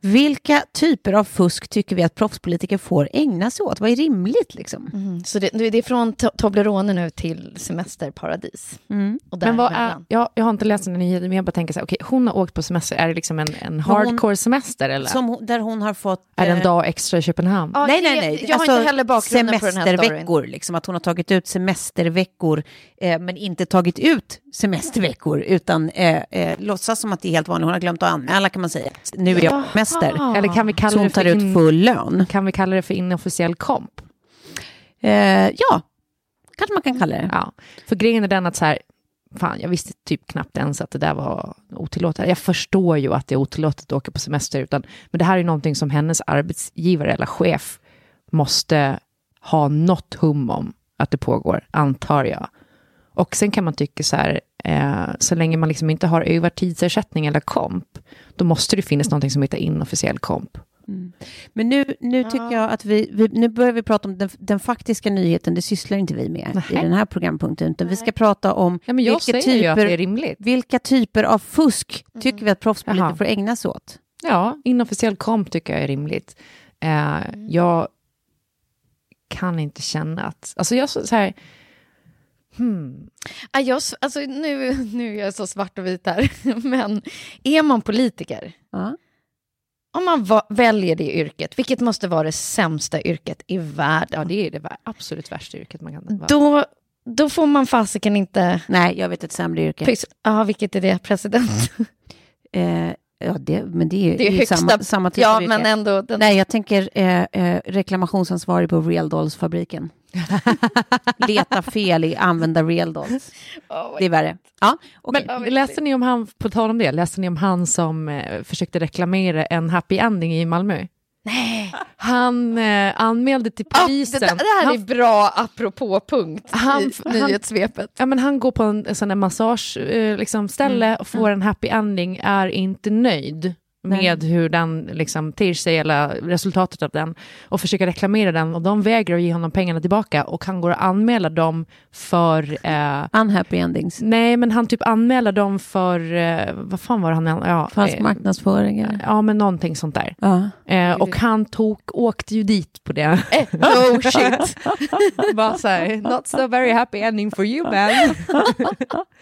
A: Vilka typer av fusk tycker vi att proffspolitiker får ägna sig åt? Vad är rimligt liksom?
B: Mm. Så det, det är från to- Toblerone nu till semesterparadis.
A: Mm.
B: Och
C: Men vad är, jag, jag har inte läst den nyheten, men jag bara tänker så här, okej, hon har åkt på semester, är det liksom en, en
A: hon-
C: hardcore semester eller?
A: Som, hon- där hon har fått...
C: är det en
A: eh,
C: dag extra i Köpenhamn?
B: Ja,
A: nej, nej, nej. Alltså,
B: Jag har inte heller bakgrunden på den här storyn.
A: Semesterveckor, liksom att hon har tagit ut semesterveckor eh, men inte tagit ut semesterveckor utan eh, eh, låtsas som att det är helt vanligt. Hon har glömt att anmäla kan man säga. Nu är jag på semester.
C: Eller kan vi
A: Så
C: kalla
A: hon
C: det
A: tar ut full lön.
C: kan vi kalla det för inofficiell komp?
A: Eh, ja, kanske man kan kalla det.
C: Ja, för grejen är den att så här, fan jag visste typ knappt ens att det där var otillåtet. Jag förstår ju att det är otillåtet att åka på semester, utan, men det här är någonting som hennes arbetsgivare eller chef måste ha något hum om att det pågår, antar jag. Och sen kan man tycka så här, eh, så länge man liksom inte har övertidsersättning eller komp, då måste det finnas någonting som heter inofficiell komp.
A: Men nu, nu tycker jag att vi, vi, nu börjar vi prata om den, den faktiska nyheten, det sysslar inte vi med i
C: Nej.
A: den här programpunkten, utan vi ska prata om
C: Ja, men jag
A: vilka, typer,
C: rimligt.
A: vilka typer av fusk tycker vi att proffspolitiker
C: Jaha.
A: får ägna sig åt.
C: Ja, inofficiell komp tycker jag är rimligt. Eh, jag kan inte känna att... Alltså jag så här... Hmm.
B: Ja, jag, alltså, nu, nu är jag så svart och vit här, men är man politiker,
A: Ja.
B: om man va- väljer det yrket, vilket måste vara det sämsta yrket i
C: Ja,
B: världen,
C: det är det absolut värsta yrket man kan vara.
B: då, då får man fasiken inte...
A: Nej, jag vet ett sämre yrke.
B: Ja, vilket är det? President?
A: Eh, ja, det, men det är,
B: Det är
A: ju
B: högsta...
A: samma, samma typ
B: ja,
A: av yrke.
B: men ändå... Den...
A: Nej, jag tänker eh, eh, reklamationsansvarig på Real Dolls-fabriken. Leta fel i använda Real Dolls.
B: Åh,
A: Det är värre. Ja, okej.
C: Men läste ni om han, på tal om det, läste ni om han som eh, försökte reklamera en happy ending i Malmö?
B: Nej.
C: Han eh, anmälde till
B: Ah, det,
C: polisen.
B: det här
C: han,
B: är bra apropå-punkt
C: Han-
B: i
C: han-
B: nyhetssvepet.
C: ja, men han går på en, en sån där massage eh, liksom, ställe och får en happy ending, är inte nöjd med hur den liksom, sig eller resultatet av den och försöker reklamera den och de vägrar ge honom pengarna tillbaka och han går och anmäler dem för eh,
A: Unhappy endings.
C: Nej, men han typ anmäler dem för, eh, vad fan var det han ja,
A: Falsk
C: eh,
A: marknadsföring. eller?
C: Ja, men någonting sånt där.
A: Ja.
C: Eh, och han tog, åkte ju dit på det.
B: Oh shit.
C: Bara så här, not so very happy ending for you man.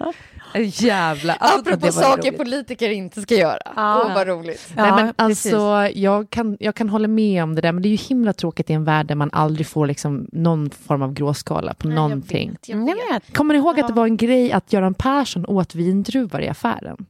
C: Jävla. Alltså,
B: Apropå saker
C: roligt.
B: politiker inte ska göra.
A: Ja.
B: Åh, vad roligt.
C: Nej, men
A: precis.
C: alltså, jag, kan, jag kan hålla med om det där, men det är ju himla tråkigt i en värld där man aldrig får liksom någon form av gråskala på någonting.
B: Jag
A: Jag
B: vet.
A: vet.
C: Kommer ni ihåg att det var en grej att Göran Persson åt vindruvor i affären?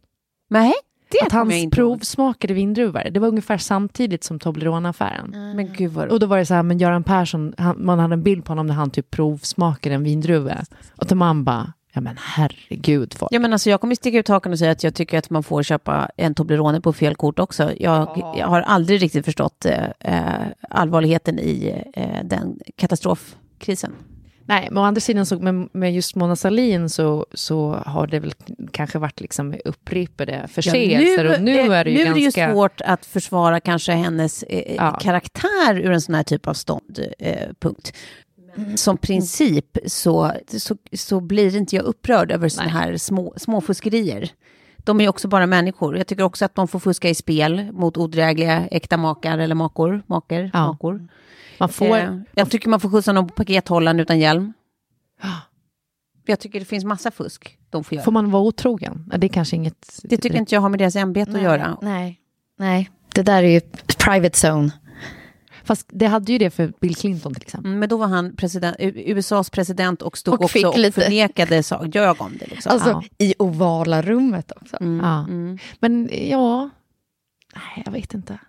A: Nej, det
C: att
A: kommer
C: han
A: jag inte ihåg.
C: provsmakade vindruvor. Det var ungefär samtidigt som Toblerone-affären.
A: Men gud vad
C: Och då var det så här, men Göran Persson, han, man hade en bild på honom när han typ provsmakade en vindruva. Och då man bara, ja men herregud folk.
A: Ja, men alltså, jag kommer sticka ut hakan och säga att jag tycker att man får köpa en Toblerone på fel kort också. Jag, jag har aldrig riktigt förstått eh, eh, allvarligheten i eh, den katastrofkrisen.
C: Nej, men å andra sidan så med, med just Mona Sahlin så, så har det väl kanske varit liksom upprepade förseelser och nu
A: eh,
C: är det ju
A: nu
C: ganska...
A: är det ju svårt att försvara kanske hennes eh,
C: Ja.
A: karaktär ur en sån här typ av ståndpunkt. Eh, punkt. Som princip så, så, så blir inte jag upprörd över såna här små, småfuskerier. De är också bara människor. Jag tycker också att de får fuska i spel mot odrägliga äkta makar eller makor. Maker,
C: Ja.
A: makor.
C: Man får...
A: Eh, jag tycker man får skjutsa någon på pakethållaren utan hjälm. Jag tycker det finns massa fusk de får göra.
C: Får man vara otrogen? Det är kanske inget...
A: Det tycker inte jag har med deras ämbete att göra.
B: Nej, nej. Det där är ju private zone.
C: Fast det hade ju det för Bill Clinton till exempel.
A: Mm, Men då var han president, USAs president och stod
B: Och
A: också och
B: lite-
A: förnekade, sa, ljög om det. Liksom.
B: Alltså
C: Ja.
B: i ovala rummet också.
A: Mm,
C: Ja.
A: mm.
C: Men ja, nej jag vet inte.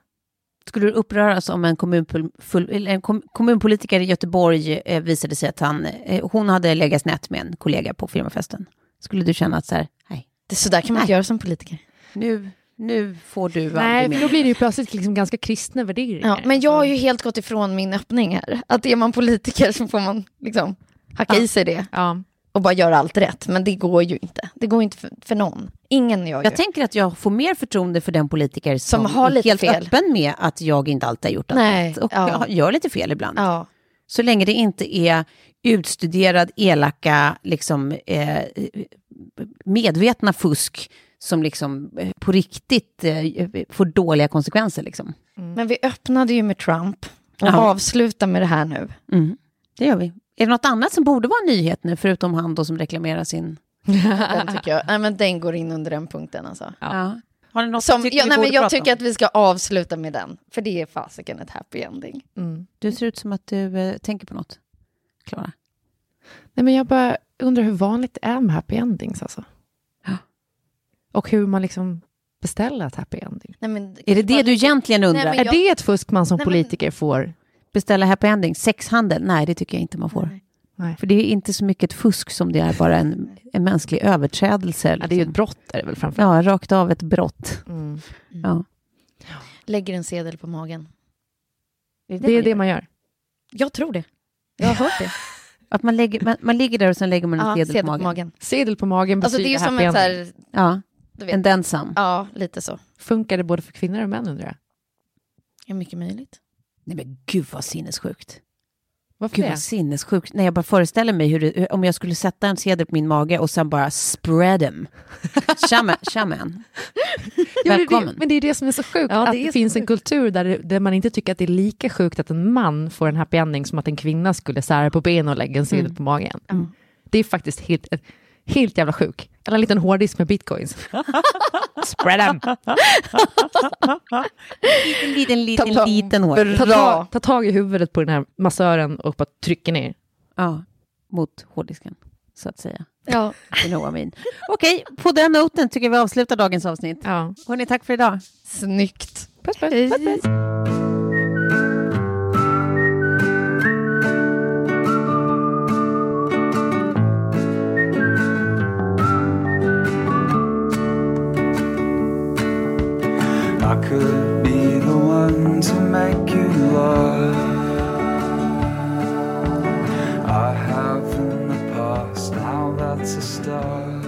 A: Skulle du uppröras om en, kommunpol, en kom, kommunpolitiker i Göteborg eh, visade sig att han, eh, hon hade legat snett med en kollega på firmafesten? Skulle du känna att så här, nej,
B: Det, så där kan man inte
A: Nej.
B: göra som politiker.
A: nu, nu får du
C: Nej, för
A: mer.
C: då blir det ju plötsligt liksom ganska kristna värderingar.
B: Ja, men jag har ju helt gått ifrån min öppning här. Att är man politiker så får man liksom hacka
C: Ja.
B: i sig det
C: Ja.
B: och bara göra allt rätt. Men det går ju inte. Det går inte för, för någon. Ingen gör
A: Jag
B: ju.
A: tänker att jag får mer förtroende för den politiker som,
B: Som har
A: är
B: lite
A: helt
B: fel.
A: öppen med att jag inte alltid har gjort allt
B: Nej,
A: rätt och
B: ja.
A: gör lite fel ibland.
B: Ja.
A: Så länge det inte är utstuderad, elaka, liksom, eh, medvetna fusk som liksom eh, på riktigt eh, får dåliga konsekvenser. Liksom.
B: Men vi öppnade ju med Trump och
A: Ja.
B: avslutar med det här nu.
A: Mm. Det gör vi. Är det något annat som borde vara en nyhet nu, förutom han då som reklamerar sin...
B: Den tycker jag. Nej, men den går in under den punkten alltså.
A: Ja. Har ni något
B: Som, ja, nej, men jag tycker
A: om?
B: att vi ska avsluta med den. För det är fasiken ett happy ending.
C: Mm.
A: Du ser ut som att du eh, tänker på något, Klara.
C: Nej, men jag bara undrar hur vanligt det är med happy endings alltså. Och hur man liksom beställer ett happy ending.
B: Nej, men,
A: Är det det du egentligen undrar?
B: Nej, men
C: Är
B: jag-
C: det ett fusk man som
B: Nej, men-
C: politiker får?
A: Beställa happy ending? Sexhandel? Nej, det tycker jag inte man får.
B: Nej.
A: För det är inte så mycket ett fusk som det är bara en, en mänsklig överträdelse.
C: Ja, det är ju ett
A: liksom.
C: brott är det väl framförallt.
A: Ja, rakt av ett brott.
C: Mm.
A: Ja.
B: Lägger en sedel på magen.
C: Det är det man gör.
B: Jag tror det. Jag har hört det.
A: Att man, lägger, man, man ligger där och sen lägger man en
B: Ja,
A: sedel, på magen.
C: Sedel på magen
B: Alltså det är ju
C: betyder
B: som ett så här,
A: Ja. En densam.
B: Ja, lite så.
C: Funkar det både för kvinnor och män undrar jag?
B: Ja, mycket möjligt.
A: Nej men gud vad sinnessjukt.
C: Varför
A: Gud
C: det?
A: vad sinnessjukt. Nej, jag bara föreställer mig hur det, hur, om jag skulle sätta en sedel på min mage och sen bara spread them. Shaman. shaman.
C: Ja, men, det,
A: Välkommen.
C: men det är det som är så sjukt,
B: Ja, det
C: att
B: är
C: det finns en
B: sjukt.
C: kultur där, det, där man inte tycker att det är lika sjukt att en man får en happy ending som att en kvinna skulle sära på ben och lägga en sedel
A: Mm.
C: på magen. Det är faktiskt helt, helt jävla sjuk. Eller en liten hårddisk med bitcoins. Spread them!
A: Liten, liten, liten,
B: Ta- ta-
A: liten hår.
C: Ta, ta, ta tag i huvudet på den här massören och bara trycker ner.
A: Ja, mot hårddisken, så att säga.
B: Ja.
A: You know I mean. Okej, på den noten tycker jag vi avslutar dagens avsnitt.
C: Ja.
A: Hörrni, tack för idag.
B: Snyggt.
C: Puss, puss.
B: Hej.
C: puss, puss.
D: Could be the one to make you love. I have in the past, now that's a start.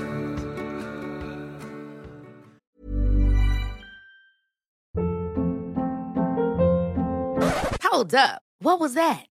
E: Hold up. What was that?